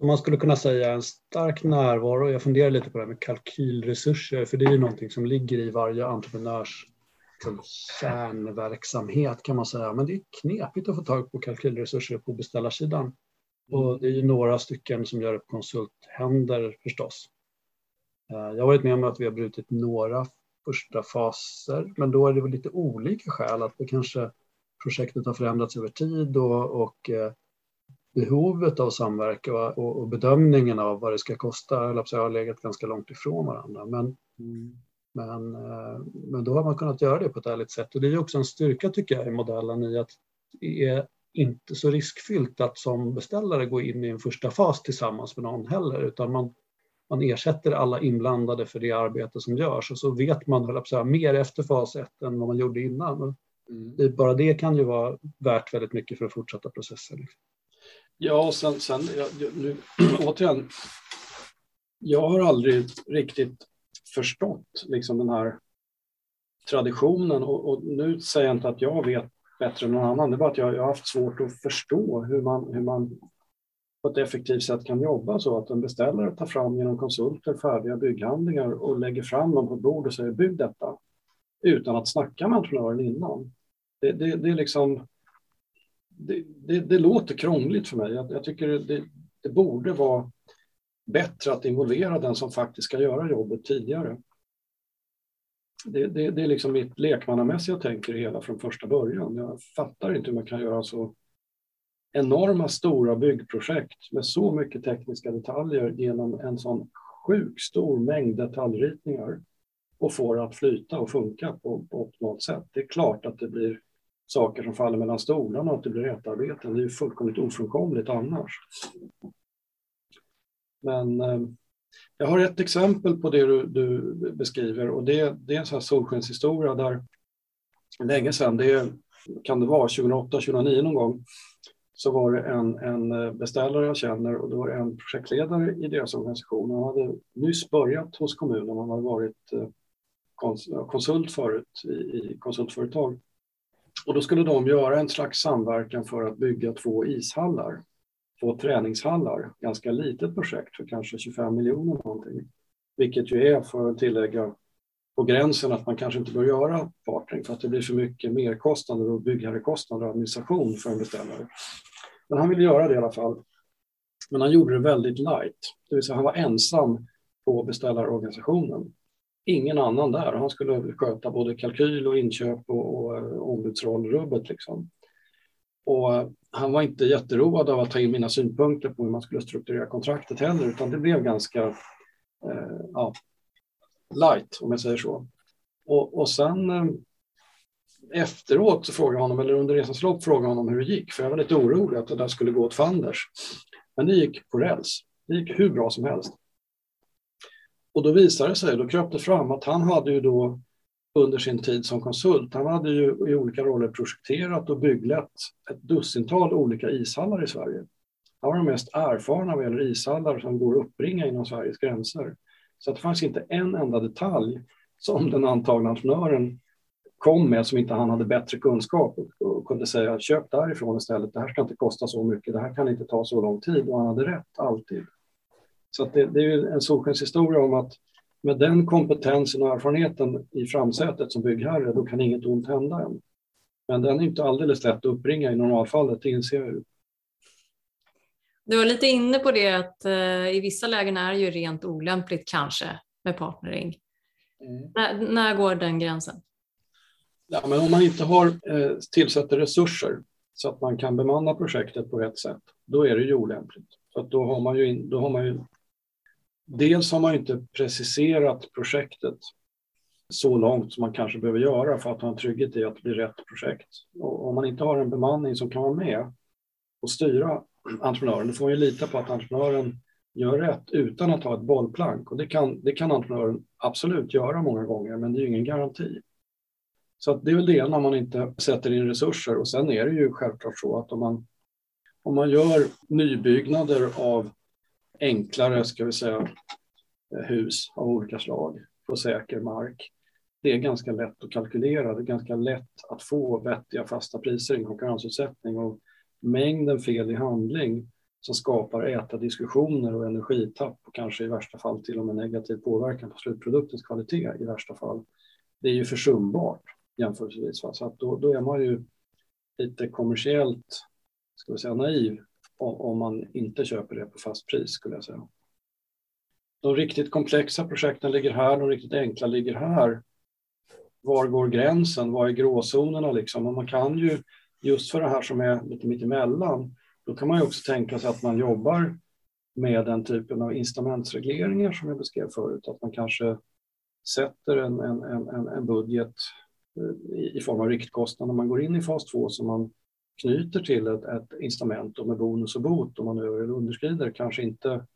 Man skulle kunna säga en stark närvaro. Jag funderar lite på det här med kalkylresurser, för det är ju någonting som ligger i varje entreprenörs liksom kärnverksamhet kan man säga. Men det är knepigt att få tag på kalkylresurser på beställarsidan. Och det är ju några stycken som gör det på konsulthänder förstås. Eh, jag har varit med om att vi har brutit några första faser, men då är det väl lite olika skäl. Att det kanske projektet har förändrats över tid och, och eh, behovet av samverkan och, och, bedömningen av vad det ska kosta har legat ganska långt ifrån varandra. Men mm. Men, eh, men då har man kunnat göra det på ett ärligt sätt och det är också en styrka tycker jag i modellen i att det är inte så riskfyllt att som beställare gå in i en första fas tillsammans med någon heller utan man, man ersätter alla inblandade för det arbete som görs och så vet man höll säga, mer efter fas 1 än vad man gjorde innan. Mm. Bara det kan ju vara värt väldigt mycket för att fortsätta processen. Liksom. Ja, och sen, sen jag, nu, återigen, jag har aldrig riktigt förstått liksom den här traditionen och, och, nu säger jag inte att jag vet bättre än någon annan, det är bara att jag, jag har haft svårt att förstå hur man, hur man på ett effektivt sätt kan jobba så att en beställare tar fram genom konsulter färdiga bygghandlingar och lägger fram dem på bord och säger bygg detta utan att snacka med entreprenören innan. Det, det, det är liksom, det, det, det, låter krångligt för mig. Jag, jag tycker det, det borde vara bättre att involvera den som faktiskt ska göra jobbet tidigare. Det, det, det är liksom mitt lekmannamässiga tänker i hela från första början. Jag fattar inte hur man kan göra så enorma stora byggprojekt med så mycket tekniska detaljer genom en sån sjuk stor mängd detaljritningar och få det att flyta och funka på, på optimalt sätt. Det är klart att det blir saker som faller mellan stolarna och att det blir rättarbeten. Det är ju fullkomligt ofrånkomligt annars. Men eh, jag har ett exempel på det du, du beskriver och det, det, är en sån här solskenshistoria där länge sedan, det kan det vara 2008, 2009 någon gång, så var det en, en eh, beställare jag känner och det var en projektledare i deras organisation. Han hade nyss börjat hos kommunen, han hade varit eh, konsult förut i, i konsultföretag. Och då skulle de göra en slags samverkan för att bygga två ishallar, två träningshallar. Ganska litet projekt för kanske 25 miljoner någonting. Vilket ju är, för att tillägga, på gränsen att man kanske inte bör göra partnering för att det blir för mycket merkostnader och byggherrekostnader och administration för en beställare. Men han ville göra det i alla fall. Men han gjorde det väldigt light, det vill säga han var ensam på beställarorganisationen. Ingen annan där. Han skulle sköta både kalkyl och inköp och, och, eh, ombudsrollrubbet. Liksom. Och eh, han var inte jätteroad av att ta in mina synpunkter på hur man skulle strukturera kontraktet heller, utan det blev ganska eh, ja, light, om jag säger så. Och, och sen eh, efteråt så frågade jag honom, eller under resans lopp frågade jag honom hur det gick, för jag var lite orolig att det där skulle gå åt fanders. Men det gick på räls. Det gick hur bra som helst. Och då visade det sig, då kröp det fram att han hade ju då under sin tid som konsult, han hade ju i olika roller projekterat och bygglett ett dussintal olika ishallar i Sverige. Han var den mest erfarna vad gäller ishallar som går att uppbringa inom Sveriges gränser. Så det fanns inte en enda detalj som den antagna entreprenören kom med som inte han hade bättre kunskap och kunde säga köp därifrån istället. Det här ska inte kosta så mycket. Det här kan inte ta så lång tid och han hade rätt alltid. Så det, det, är en solskenshistoria om att med den kompetensen och erfarenheten i framsätet som byggherre, då kan inget ont hända än. Men den är inte alldeles lätt att uppbringa i normalfallet, det inser jag ju. Du var lite inne på det att eh, i vissa lägen är det ju rent olämpligt kanske med partnering. Mm. När, när går den gränsen? Ja, men om man inte har eh, tillsätter resurser så att man kan bemanna projektet på rätt sätt, då är det ju olämpligt. Att då har man ju, då har man ju dels har man inte preciserat projektet så långt som man kanske behöver göra för att ha en trygghet i att det blir rätt projekt. Och om man inte har en bemanning som kan vara med och styra entreprenören, då får man ju lita på att entreprenören gör rätt utan att ha ett bollplank. Och det kan, det kan entreprenören absolut göra många gånger, men det är ju ingen garanti. Så det är väl det när man inte sätter in resurser. Och sen är det ju självklart så att om man, om man gör nybyggnader av enklare, ska vi säga, hus av olika slag på säker mark. Det är ganska lätt att kalkylera, det är ganska lätt att få vettiga fasta priser i en konkurrensutsättning och mängden fel i handling som skapar äta diskussioner och energitapp och kanske i värsta fall till och med negativ påverkan på slutproduktens kvalitet i värsta fall. Det är ju försumbart jämförelsevis. Så att då, då är man ju lite kommersiellt ska vi säga, naiv om man inte köper det på fast pris skulle jag säga. De riktigt komplexa projekten ligger här, de riktigt enkla ligger här. Var går gränsen? Var är gråzonerna liksom? Och man kan ju, just för det här som är lite mittemellan, då kan man ju också tänka sig att man jobbar med den typen av incitamentsregleringar som jag beskrev förut, att man kanske sätter en, en, en, en budget eh, i, i form av riktkostnad när man går in i fas 2 som man knyter till ett, ett incitament med bonus och bot om man över eller underskrider. Kanske inte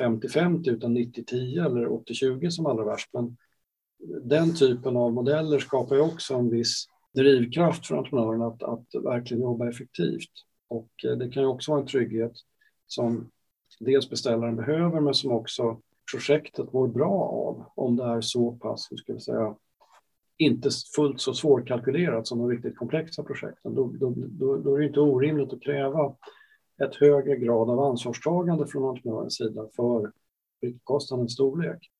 50-50 utan 90-10 eller 80-20 som allra värst. Men den typen av modeller skapar ju också en viss drivkraft för entreprenören att, att verkligen jobba effektivt. Och eh, det kan ju också vara en trygghet som dels beställaren behöver men som också projektet mår bra av om det är så pass, hur ska vi säga, inte fullt så svårkalkylerat som de riktigt komplexa projekten. Då, då, då, då är det inte orimligt att kräva ett högre grad av ansvarstagande från entreprenörens sida för kostnadens storlek.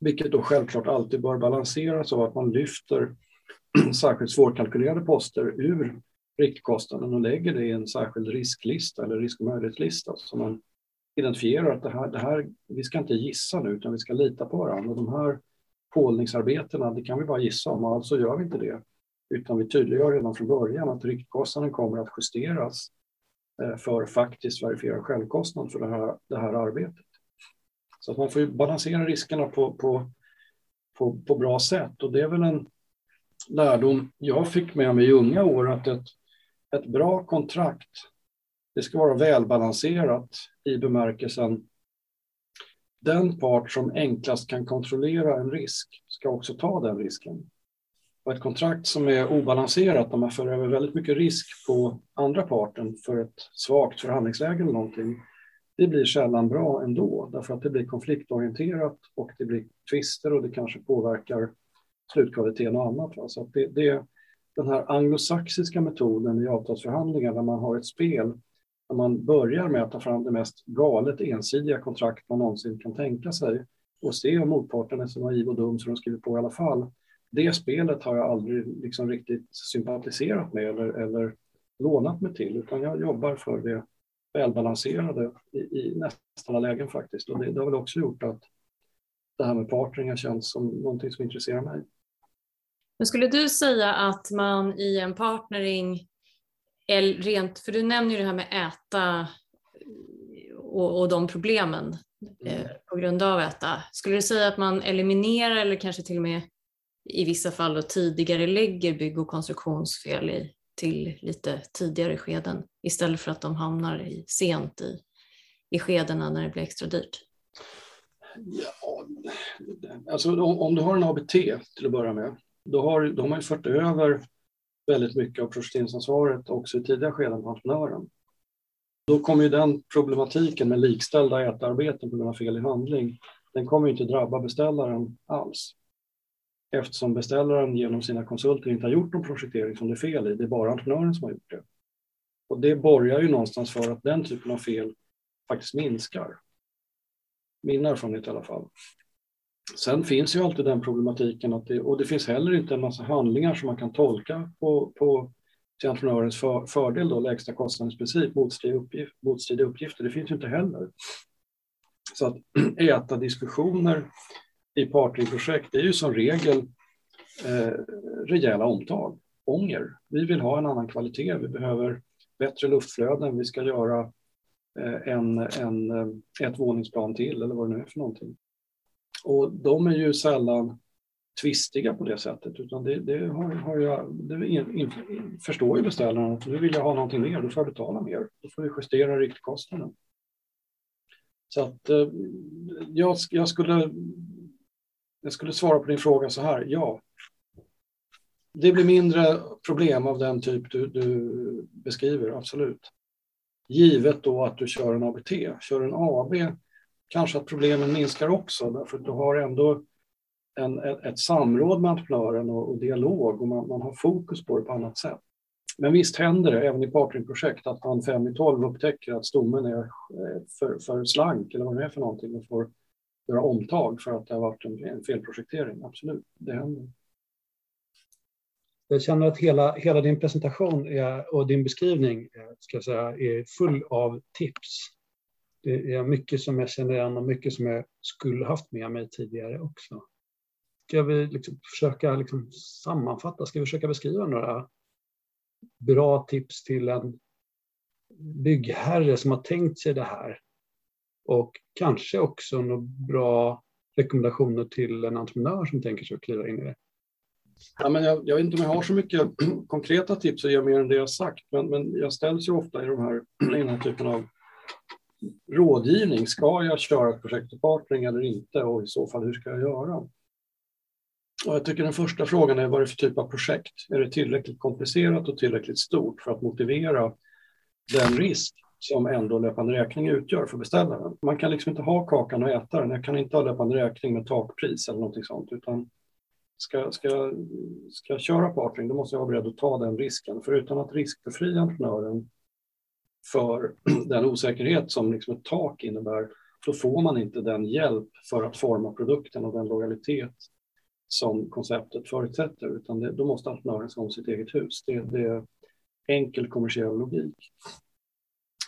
Vilket då självklart alltid bör balanseras av att man lyfter särskilt svårkalkylerade poster ur riktkostnaden och lägger det i en särskild risklista eller risk och möjlighetslista som man identifierar att det här, det här, vi ska inte gissa nu utan vi ska lita på varandra. De här Kolningsarbetena det kan vi bara gissa om, alltså gör vi inte det. Utan vi tydliggör redan från början att riktkostnaden kommer att justeras eh, för faktiskt verifierad självkostnad för det här, det här arbetet. Så att man får balansera riskerna på, på, på, på bra sätt och det är väl en lärdom jag fick med mig i unga år att ett, ett bra kontrakt det ska vara välbalanserat i bemärkelsen den part som enklast kan kontrollera en risk ska också ta den risken. Och ett kontrakt som är obalanserat, där man för över väldigt mycket risk på andra parten för ett svagt förhandlingsläge eller någonting, det blir sällan bra ändå, därför att det blir konfliktorienterat och det blir tvister och det kanske påverkar slutkvaliteten och annat. Va? Så det, det, den här anglosaxiska metoden i avtalsförhandlingar där man har ett spel när man börjar med att ta fram det mest galet ensidiga kontrakt man någonsin kan tänka sig och se om motparten är så naiv och dum så de skriver på i alla fall. Det spelet har jag aldrig liksom riktigt sympatiserat med eller, eller lånat mig till, utan jag jobbar för det välbalanserade i, i nästan alla lägen faktiskt. Och det, det har väl också gjort att det här med partnering känns som någonting som intresserar mig. Men skulle du säga att man i en partnering rent, för du nämner ju det här med äta och, och de problemen eh, mm. på grund av äta. Skulle du säga att man eliminerar eller kanske till och med i vissa fall då tidigare lägger bygg och konstruktionsfel i, till lite tidigare skeden istället för att de hamnar i, sent i, i skedena när det blir extra dyrt? Ja, alltså om, om du har en ABT till att börja med, då har, då har man ju fört över väldigt mycket av projekteringsansvaret också i tidiga skeden på entreprenören. Då kommer ju den problematiken med likställda ätarbeten på grund av fel i handling, den kommer inte drabba beställaren alls. Eftersom beställaren genom sina konsulter inte har gjort någon projektering som det är fel i, det är bara entreprenören som har gjort det. Och det borgar ju någonstans för att den typen av fel faktiskt minskar. Min erfarenhet i alla fall. Sen finns ju alltid den problematiken att det, och det finns heller inte en massa handlingar som man kan tolka på, på till entreprenörens för, fördel, då, lägsta kostnadens princip, motstridiga, uppgift, motstridiga uppgifter. Det finns ju inte heller. Så att äta diskussioner i partnerprojekt är ju som regel eh, rejäla omtag, ånger. Vi vill ha en annan kvalitet, vi behöver bättre luftflöden, vi ska göra eh, en, en, eh, ett våningsplan till eller vad det nu är för någonting. Och de är ju sällan tvistiga på det sättet, utan det, det har, har jag, det in, in, förstår ju beställaren att nu vill jag ha någonting mer, då får jag betala mer. Då får vi justera riktkostnaden. Så att eh, jag, jag, skulle, jag skulle svara på din fråga så här, ja. Det blir mindre problem av den typ du, du beskriver, absolut. Givet då att du kör en ABT. Kör en AB kanske att problemen minskar också, därför att du har ändå en, ett, ett samråd med entreprenören och, och dialog och man, man, har fokus på det på annat sätt. Men visst händer det, även i partnerprojekt att man fem i tolv upptäcker att stommen är eh, för, för slank eller vad det är för någonting och får göra omtag för att det har varit en, en felprojektering. Absolut, det händer. Jag känner att hela, hela din presentation är, och din beskrivning eh, ska säga, är full av tips det är mycket som jag känner igen och mycket som jag skulle haft med mig tidigare också. Ska vi liksom försöka liksom sammanfatta, ska vi försöka beskriva några bra tips till en byggherre som har tänkt sig det här? Och kanske också några bra rekommendationer till en entreprenör som tänker sig att kliva in i det. Ja, men jag, jag, vet inte om jag har så mycket konkreta tips att ge mer än det jag sagt, men, men jag ställs ju ofta i, de här, i den här typen av rådgivning. Ska jag köra ett eller inte och i så fall hur ska jag göra? Och jag tycker den första frågan är vad det är för typ av projekt? Är det tillräckligt komplicerat och tillräckligt stort för att motivera den risk som ändå löpande räkning utgör för beställaren? Man kan liksom inte ha kakan och äta den. Jag kan inte ha löpande räkning med takpris eller någonting sånt, utan ska, ska, ska jag köra partnering, då måste jag vara beredd att ta den risken. För utan att riskbefria entreprenören för den osäkerhet som liksom ett tak innebär, då får man inte den hjälp för att forma produkten och den lojalitet som konceptet förutsätter, utan det, då måste entreprenören se om sitt eget hus. Det, det är enkel kommersiell logik.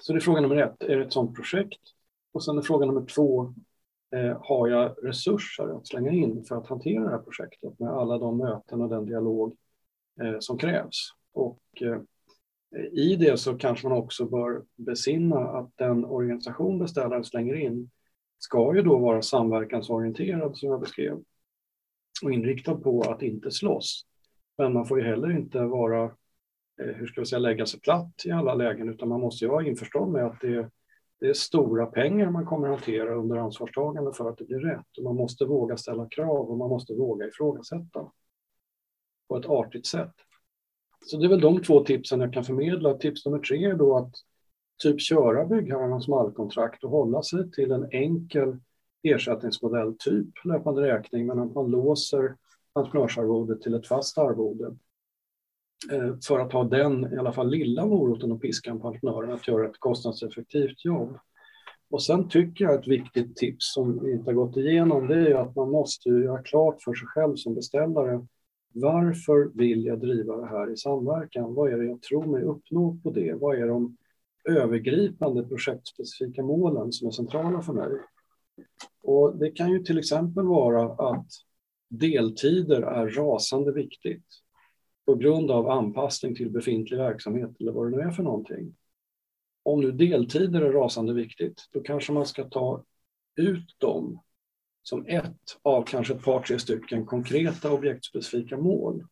Så det är fråga nummer ett, är det ett sådant projekt? Och sen är fråga nummer två, eh, har jag resurser att slänga in för att hantera det här projektet med alla de möten och den dialog eh, som krävs? Och eh, i det så kanske man också bör besinna att den organisation beställaren slänger in ska ju då vara samverkansorienterad som jag beskrev och inriktad på att inte slåss. Men man får ju heller inte vara, eh, hur ska vi säga, lägga sig platt i alla lägen utan man måste ju vara införstådd med att det, det är stora pengar man kommer hantera under ansvarstagande för att det blir rätt. Och man måste våga ställa krav och man måste våga ifrågasätta på ett artigt sätt. Så det är väl de två tipsen jag kan förmedla. Tips nummer tre är då att typ köra byggherrarnas mallkontrakt och hålla sig till en enkel ersättningsmodell, typ löpande räkning, men att man låser entreprenörsarvodet till ett fast arvode. Eh, för att ha den, i alla fall lilla moroten och piskan på entreprenören att göra ett kostnadseffektivt jobb. Och sen tycker jag ett viktigt tips som vi inte har gått igenom, det är att man måste göra klart för sig själv som beställare varför vill jag driva det här i samverkan? Vad är det jag tror mig uppnå på det? Vad är de övergripande projektspecifika målen som är centrala för mig? Och det kan ju till exempel vara att deltider är rasande viktigt på grund av anpassning till befintlig verksamhet eller vad det nu är för någonting. Om nu deltider är rasande viktigt, då kanske man ska ta ut dem som ett av kanske ett par, tre stycken konkreta objektspecifika mål.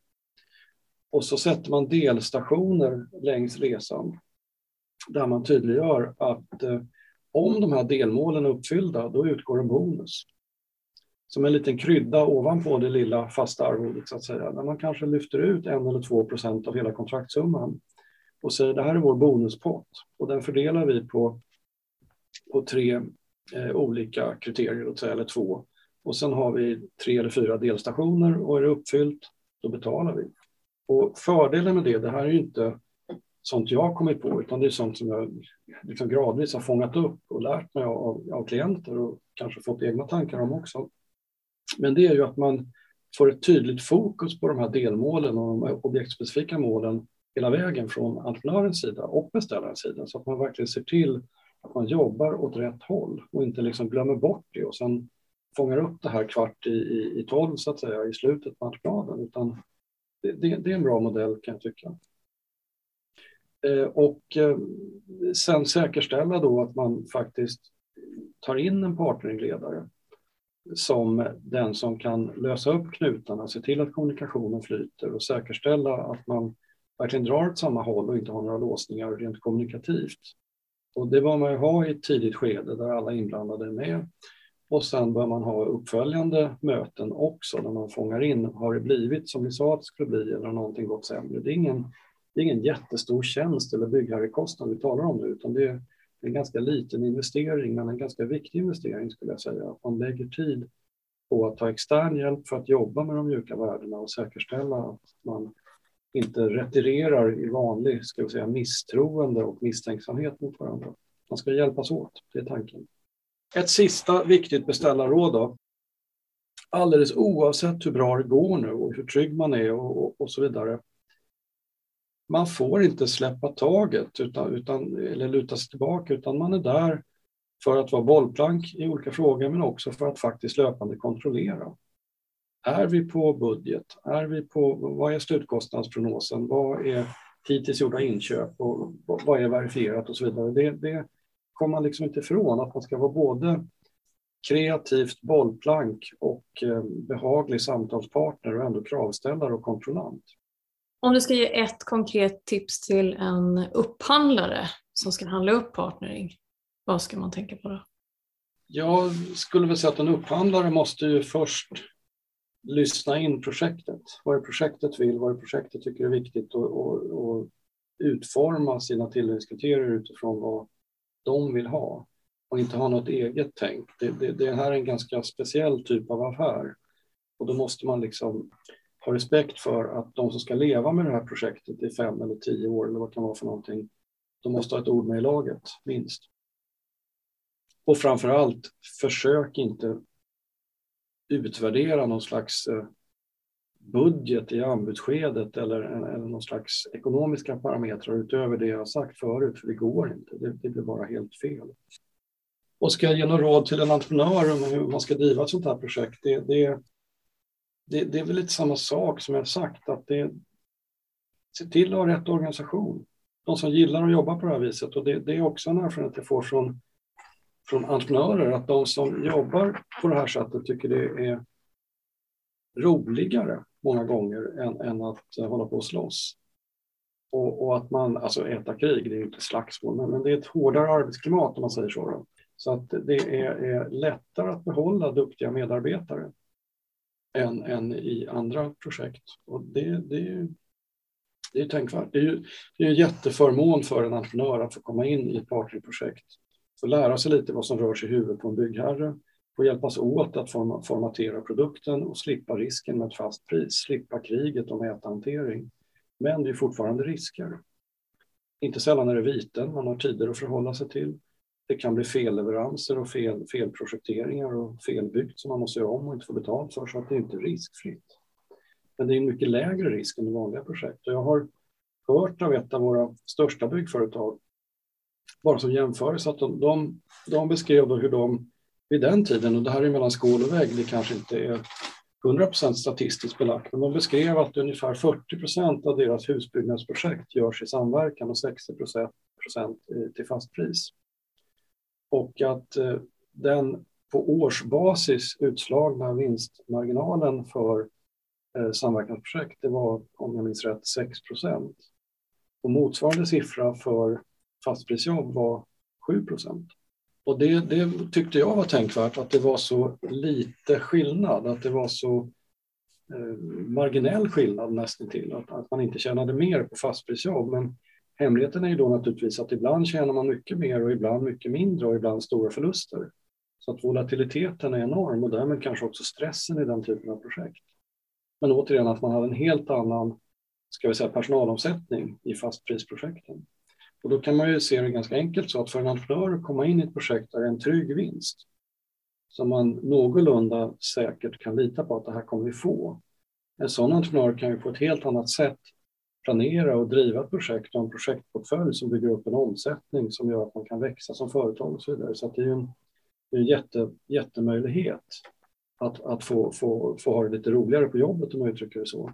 Och så sätter man delstationer längs resan där man tydliggör att eh, om de här delmålen är uppfyllda, då utgår en bonus. Som en liten krydda ovanpå det lilla fasta arvodet, så att säga. Där man kanske lyfter ut en eller två procent av hela kontraktsumman och säger det här är vår bonuspott och den fördelar vi på, på tre eh, olika kriterier, eller två. Och sen har vi tre eller fyra delstationer och är det uppfyllt, då betalar vi. Och fördelen med det, det här är ju inte sånt jag har kommit på, utan det är sånt som jag liksom gradvis har fångat upp och lärt mig av, av klienter och kanske fått egna tankar om också. Men det är ju att man får ett tydligt fokus på de här delmålen och de objektspecifika målen hela vägen från entreprenörens sida och beställarens sida så att man verkligen ser till att man jobbar åt rätt håll och inte liksom glömmer bort det och sen fångar upp det här kvart i, i, i tolv så att säga i slutet på matchplanen. utan det, det, det är en bra modell kan jag tycka. Eh, och eh, sen säkerställa då att man faktiskt tar in en partneringledare som den som kan lösa upp knutarna, se till att kommunikationen flyter och säkerställa att man verkligen drar åt samma håll och inte har några låsningar rent kommunikativt. Och det bör man ju ha i ett tidigt skede där alla inblandade är med. Och sen bör man ha uppföljande möten också där man fångar in, har det blivit som vi sa att det skulle bli eller har någonting gått sämre? Det är ingen, det är ingen jättestor tjänst eller byggherrekostnad vi talar om nu utan det är en ganska liten investering men en ganska viktig investering skulle jag säga. Att man lägger tid på att ta extern hjälp för att jobba med de mjuka värdena och säkerställa att man inte retirerar i vanlig ska vi säga, misstroende och misstänksamhet mot varandra. Man ska hjälpas åt, det är tanken. Ett sista viktigt beställarråd då. Alldeles oavsett hur bra det går nu och hur trygg man är och, och, och så vidare. Man får inte släppa taget utan, utan, eller luta sig tillbaka utan man är där för att vara bollplank i olika frågor men också för att faktiskt löpande kontrollera. Är vi på budget? Är vi på, vad är slutkostnadsprognosen? Vad är hittills gjorda inköp och vad är verifierat och så vidare. Det, det kommer man liksom inte ifrån att man ska vara både kreativt bollplank och eh, behaglig samtalspartner och ändå kravställare och kontrollant. Om du ska ge ett konkret tips till en upphandlare som ska handla upp partnering, vad ska man tänka på då? Jag skulle väl säga att en upphandlare måste ju först lyssna in projektet. Vad är projektet vill, vad är projektet tycker är viktigt och, och, och utforma sina tillväxtkriterier utifrån vad de vill ha och inte ha något eget tänk. Det, det, det här är en ganska speciell typ av affär och då måste man liksom ha respekt för att de som ska leva med det här projektet i fem eller tio år eller vad det kan vara för någonting, de måste ha ett ord med i laget, minst. Och framför allt, försök inte utvärdera någon slags eh, budget i anbudsskedet eller, eller någon slags ekonomiska parametrar utöver det jag sagt förut, för det går inte. Det, det blir bara helt fel. och ska jag ge något råd till en entreprenör om hur man ska driva ett sånt här projekt, det, det, det, det är väl lite samma sak som jag sagt, att det, se till att ha rätt organisation. De som gillar att jobba på det här viset och det, det är också en erfarenhet jag får från, från entreprenörer, att de som jobbar på det här sättet tycker det är roligare många gånger än, än att eh, hålla på och slåss. Och, och, att man, alltså äta krig, det är inte slagsmål, men, men det är ett hårdare arbetsklimat om man säger så. Då. Så att det är, är, lättare att behålla duktiga medarbetare än, än i andra projekt. Och det, det, det är tänkvärt. Det är ju det är en jätteförmån för en entreprenör att få komma in i ett partnerprojekt. Få lära sig lite vad som rör sig i huvudet på en byggherre, få hjälpas åt att formatera produkten och slippa risken med ett fast pris, slippa kriget om mäthantering. Men det är fortfarande risker. Inte sällan är det viten, man har tider att förhålla sig till. Det kan bli felleveranser och fel, felprojekteringar och felbyggt som man måste göra om och inte få betalt för, så att det är inte riskfritt. Men det är en mycket lägre risk än i vanliga projekt. Och jag har hört av ett av våra största byggföretag, bara som jämförelse, att de, de, de beskrev hur de vid den tiden, och det här är mellan skål och vägg, det kanske inte är 100% statistiskt belagt, men de beskrev att ungefär 40% av deras husbyggnadsprojekt görs i samverkan och 60% till fast pris. Och att eh, den på årsbasis utslagna vinstmarginalen för eh, samverkansprojekt, det var om jag minns rätt 6 Och motsvarande siffra för fastprisjobb var 7 och det, det, tyckte jag var tänkvärt, att det var så lite skillnad, att det var så eh, marginell skillnad nästan till att, att man inte tjänade mer på fastprisjobb. Men hemligheten är ju då naturligtvis att ibland tjänar man mycket mer och ibland mycket mindre och ibland stora förluster. Så att volatiliteten är enorm och därmed kanske också stressen i den typen av projekt. Men återigen att man hade en helt annan ska vi säga, personalomsättning i fastprisprojekten. Och då kan man ju se det ganska enkelt så att för en entreprenör att komma in i ett projekt där det är en trygg vinst som man någorlunda säkert kan lita på att det här kommer vi få. En sån entreprenör kan ju på ett helt annat sätt planera och driva ett projekt och en projektportfölj som bygger upp en omsättning som gör att man kan växa som företag och så vidare. Så det är en, det är en jätte, jättemöjlighet att, att få, få, få ha det lite roligare på jobbet om man uttrycker det så.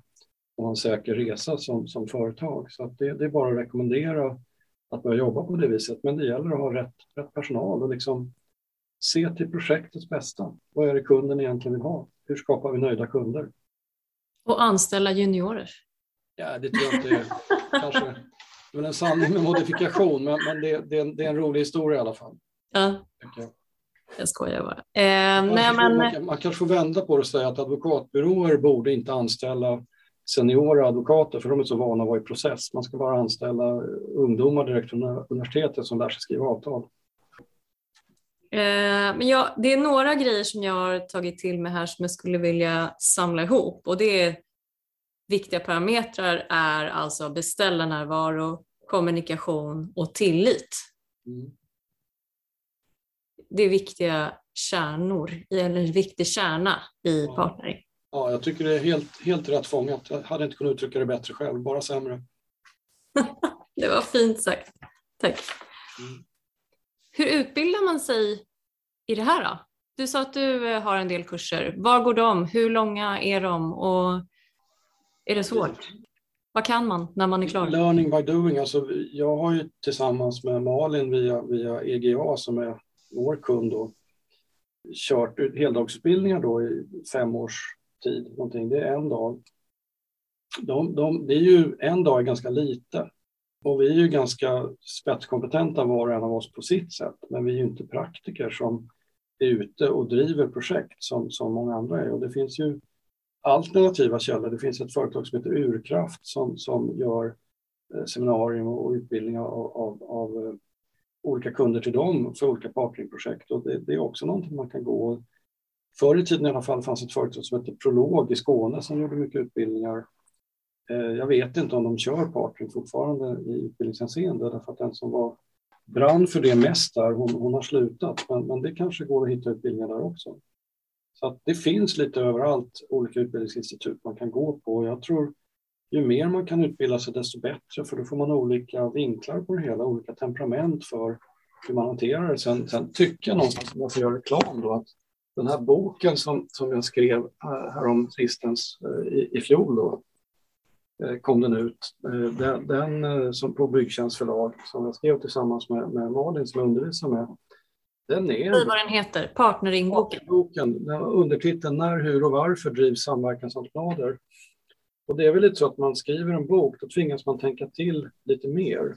Och ha en säker resa som, som företag. Så det, det är bara att rekommendera att börja jobba på det viset. Men det gäller att ha rätt, rätt personal och liksom se till projektets bästa. Vad är det kunden egentligen vill ha? Hur skapar vi nöjda kunder? Och anställa juniorer. Ja, det tror jag inte är kanske men en sanning med modifikation, men, men det, det, är en, det, är en, rolig historia i alla fall. Ja. Jag. jag skojar bara. Eh, nej, men... man, man kanske får vända på det och säga att advokatbyråer borde inte anställa seniora advokater, för de är så vana att vara i process. Man ska bara anställa ungdomar direkt från universitetet som lär sig skriva avtal. Eh, men ja, det är några grejer som jag har tagit till mig här som jag skulle vilja samla ihop och det är viktiga parametrar är alltså beställarnärvaro, kommunikation och tillit. Mm. Det är viktiga kärnor, eller en viktig kärna i partnering. Ja, jag tycker det är helt, helt rätt fångat. Jag hade inte kunnat uttrycka det bättre själv, bara sämre. det var fint sagt. Tack. Mm. Hur utbildar man sig i det här då? Du sa att du eh, har en del kurser. Var går de? Hur långa är de? Och är det svårt? Vad kan man när man är klar? Learning by doing. Alltså, jag har ju tillsammans med Malin via, via EGA som är vår kund då, kört heldagsutbildningar då i fem års tid, någonting. det är en dag. De, de, det är ju, en dag är ganska lite och vi är ju ganska spetskompetenta var och en av oss på sitt sätt, men vi är ju inte praktiker som är ute och driver projekt som, som många andra är. Och det finns ju alternativa källor. Det finns ett företag som heter Urkraft som, som gör eh, seminarium och utbildning av, av, av eh, olika kunder till dem för olika partneringprojekt. Och det, det, är också någonting man kan gå och Förr i tiden i alla fall fanns ett företag som hette Prolog i Skåne som gjorde mycket utbildningar. Eh, jag vet inte om de kör partnering fortfarande i utbildningshänseende därför att den som var brann för det mest där, hon, hon har slutat. Men, men, det kanske går att hitta utbildningar där också. Så att det finns lite överallt olika utbildningsinstitut man kan gå på. Jag tror ju mer man kan utbilda sig desto bättre för då får man olika vinklar på det hela, olika temperament för hur man hanterar det. Sen, sen tycker jag någonstans, om jag får göra reklam då, att den här boken som, som jag skrev härom sistens i, i fjol då, kom den ut. Den, den som på Byggtjänst förlag som jag skrev tillsammans med, med Malin som jag undervisar med. Den är... Säg vad den heter, Partneringboken. Partnerboken, undertiteln När, hur och varför drivs samverkansentreprenader? Och det är väl lite så att man skriver en bok, då tvingas man tänka till lite mer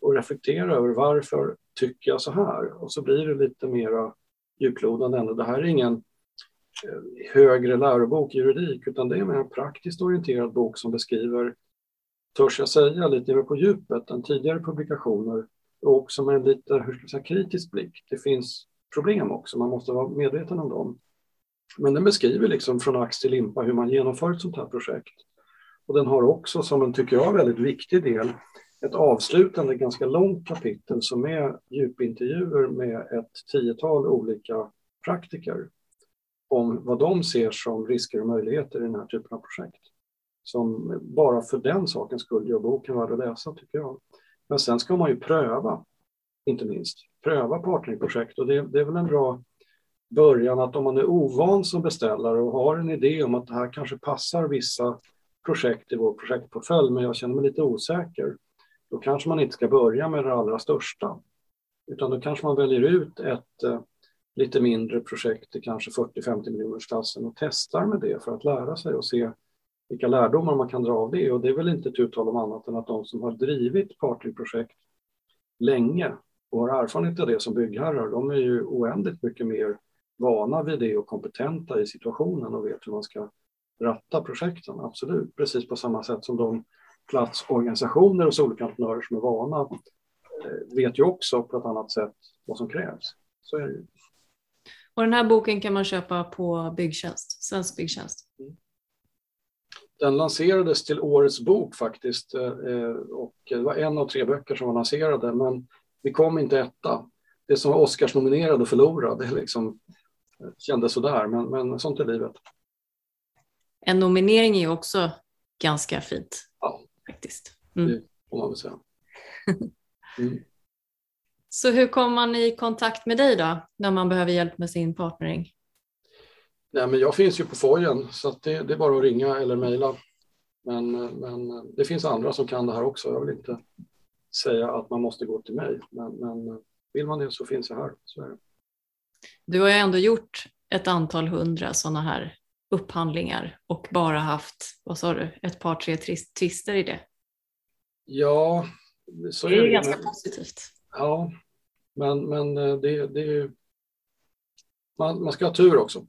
och reflektera över varför tycker jag så här? Och så blir det lite mera djuplodande ändå. Det här är ingen eh, högre lärobok i juridik, utan det är en praktiskt orienterad bok som beskriver, törs jag säga, lite mer på djupet än tidigare publikationer och också med en lite hur ska jag säga, kritisk blick. Det finns problem också, man måste vara medveten om dem. Men den beskriver liksom från ax till limpa hur man genomför ett sånt här projekt. Och den har också, som en tycker jag, väldigt viktig del, ett avslutande ganska långt kapitel som är djupintervjuer med ett tiotal olika praktiker om vad de ser som risker och möjligheter i den här typen av projekt. Som bara för den sakens skull gör boken värd att läsa, tycker jag. Men sen ska man ju pröva, inte minst, pröva partnerprojekt och det, det är väl en bra början att om man är ovan som beställare och har en idé om att det här kanske passar vissa projekt i vår projektportfölj, men jag känner mig lite osäker, då kanske man inte ska börja med det allra största. Utan då kanske man väljer ut ett eh, lite mindre projekt i kanske 40-50 miljoners klassen och testar med det för att lära sig och se vilka lärdomar man kan dra av det. Och det är väl inte ett uttal om annat än att de som har drivit partnerprojekt länge och har erfarenhet av det som byggherrar, de är ju oändligt mycket mer vana vid det och kompetenta i situationen och vet hur man ska ratta projekten, absolut. Precis på samma sätt som de platsorganisationer hos olika entreprenörer som är vana eh, vet ju också på ett annat sätt vad som krävs. Så är det ju. Och den här boken kan man köpa på Byggtjänst, Svensk Byggtjänst. Mm. Den lanserades till årets bok faktiskt eh, och det var en av tre böcker som var lanserade men vi kom inte etta. Det som var Oscarsnominerad och förlorad det liksom eh, kändes sådär men, men sånt är livet. En nominering är ju också ganska fint. Ja, faktiskt. Mm. det får man väl säga. Mm. Så hur kommer man i kontakt med dig då när man behöver hjälp med sin partnering? Nej, men jag finns ju på Fojen så det, det, är bara att ringa eller mejla. Men, men det finns andra som kan det här också. Jag vill inte säga att man måste gå till mig, men, men vill man det så finns jag här. Så är det. Du har ju ändå gjort ett antal hundra sådana här upphandlingar och bara haft, vad sa du, ett par tre tvister i det. Ja, så det är, det. ganska positivt. Ja, men, men eh, det, det är ju... Man, man ska ha tur också.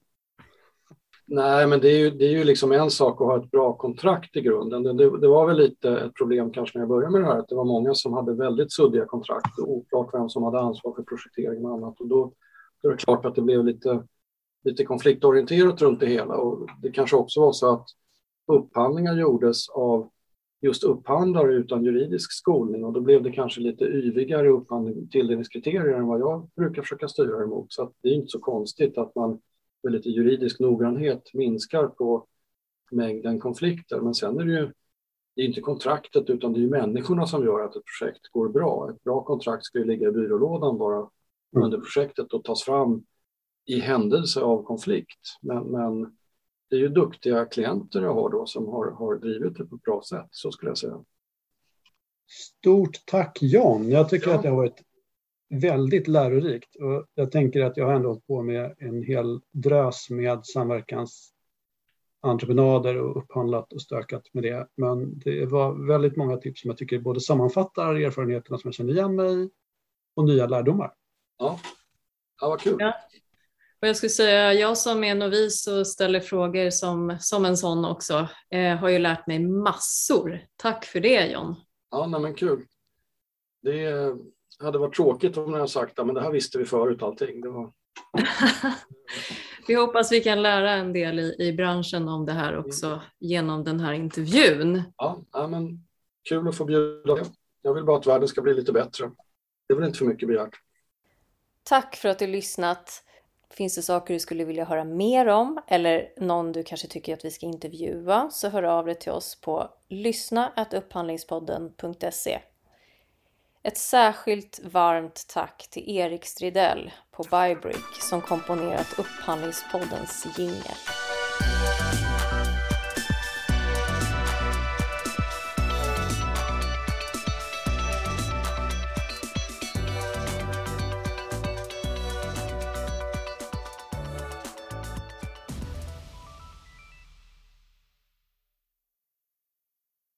Nej, men det är, ju, det är ju liksom en sak att ha ett bra kontrakt i grunden. Det, det, det, var väl lite ett problem kanske när jag började med det här, att det var många som hade väldigt suddiga kontrakt och oklart vem som hade ansvar för projektering och annat. Och då, då är det klart att det blev lite lite konfliktorienterat runt det hela och det kanske också var så att upphandlingar gjordes av just upphandlare utan juridisk skolning och då blev det kanske lite yvigare upphandling, tilldelningskriterier än vad jag brukar försöka styra emot. Så det är inte så konstigt att man med lite juridisk noggrannhet minskar på mängden konflikter. Men sen är det ju det är inte kontraktet utan det är människorna som gör att ett projekt går bra. Ett bra kontrakt ska ju ligga i byrålådan bara mm. under projektet och tas fram i händelse av konflikt. Men, men det är ju duktiga klienter jag har då som har, har drivit det på ett bra sätt, så skulle jag säga. Stort tack John. Jag tycker ja. att det har varit väldigt lärorikt och jag tänker att jag har ändå hållit på med en hel drös med samverkansentreprenader och upphandlat och stökat med det. Men det var väldigt många tips som jag tycker både sammanfattar erfarenheterna som jag känner igen mig och nya lärdomar. Ja, ja vad kul. Ja. Och jag skulle säga, jag som är novis och ställer frågor som, som en sån också, eh, har ju lärt mig massor. Tack för det John. Ja, nej, men kul. Det hade varit tråkigt om jag hade sagt att det här visste vi förut allting. Det var... vi hoppas vi kan lära en del i, i branschen om det här också mm. genom den här intervjun. Ja, ja, men kul att få bjuda. Jag vill bara att världen ska bli lite bättre. Det är väl inte för mycket begärt. Tack för att du lyssnat. Finns det saker du skulle vilja höra mer om eller någon du kanske tycker att vi ska intervjua så hör av dig till oss på lyssna upphandlingspodden.se. Ett särskilt varmt tack till Erik Stridell på Bybrick som komponerat Upphandlingspoddens jingel.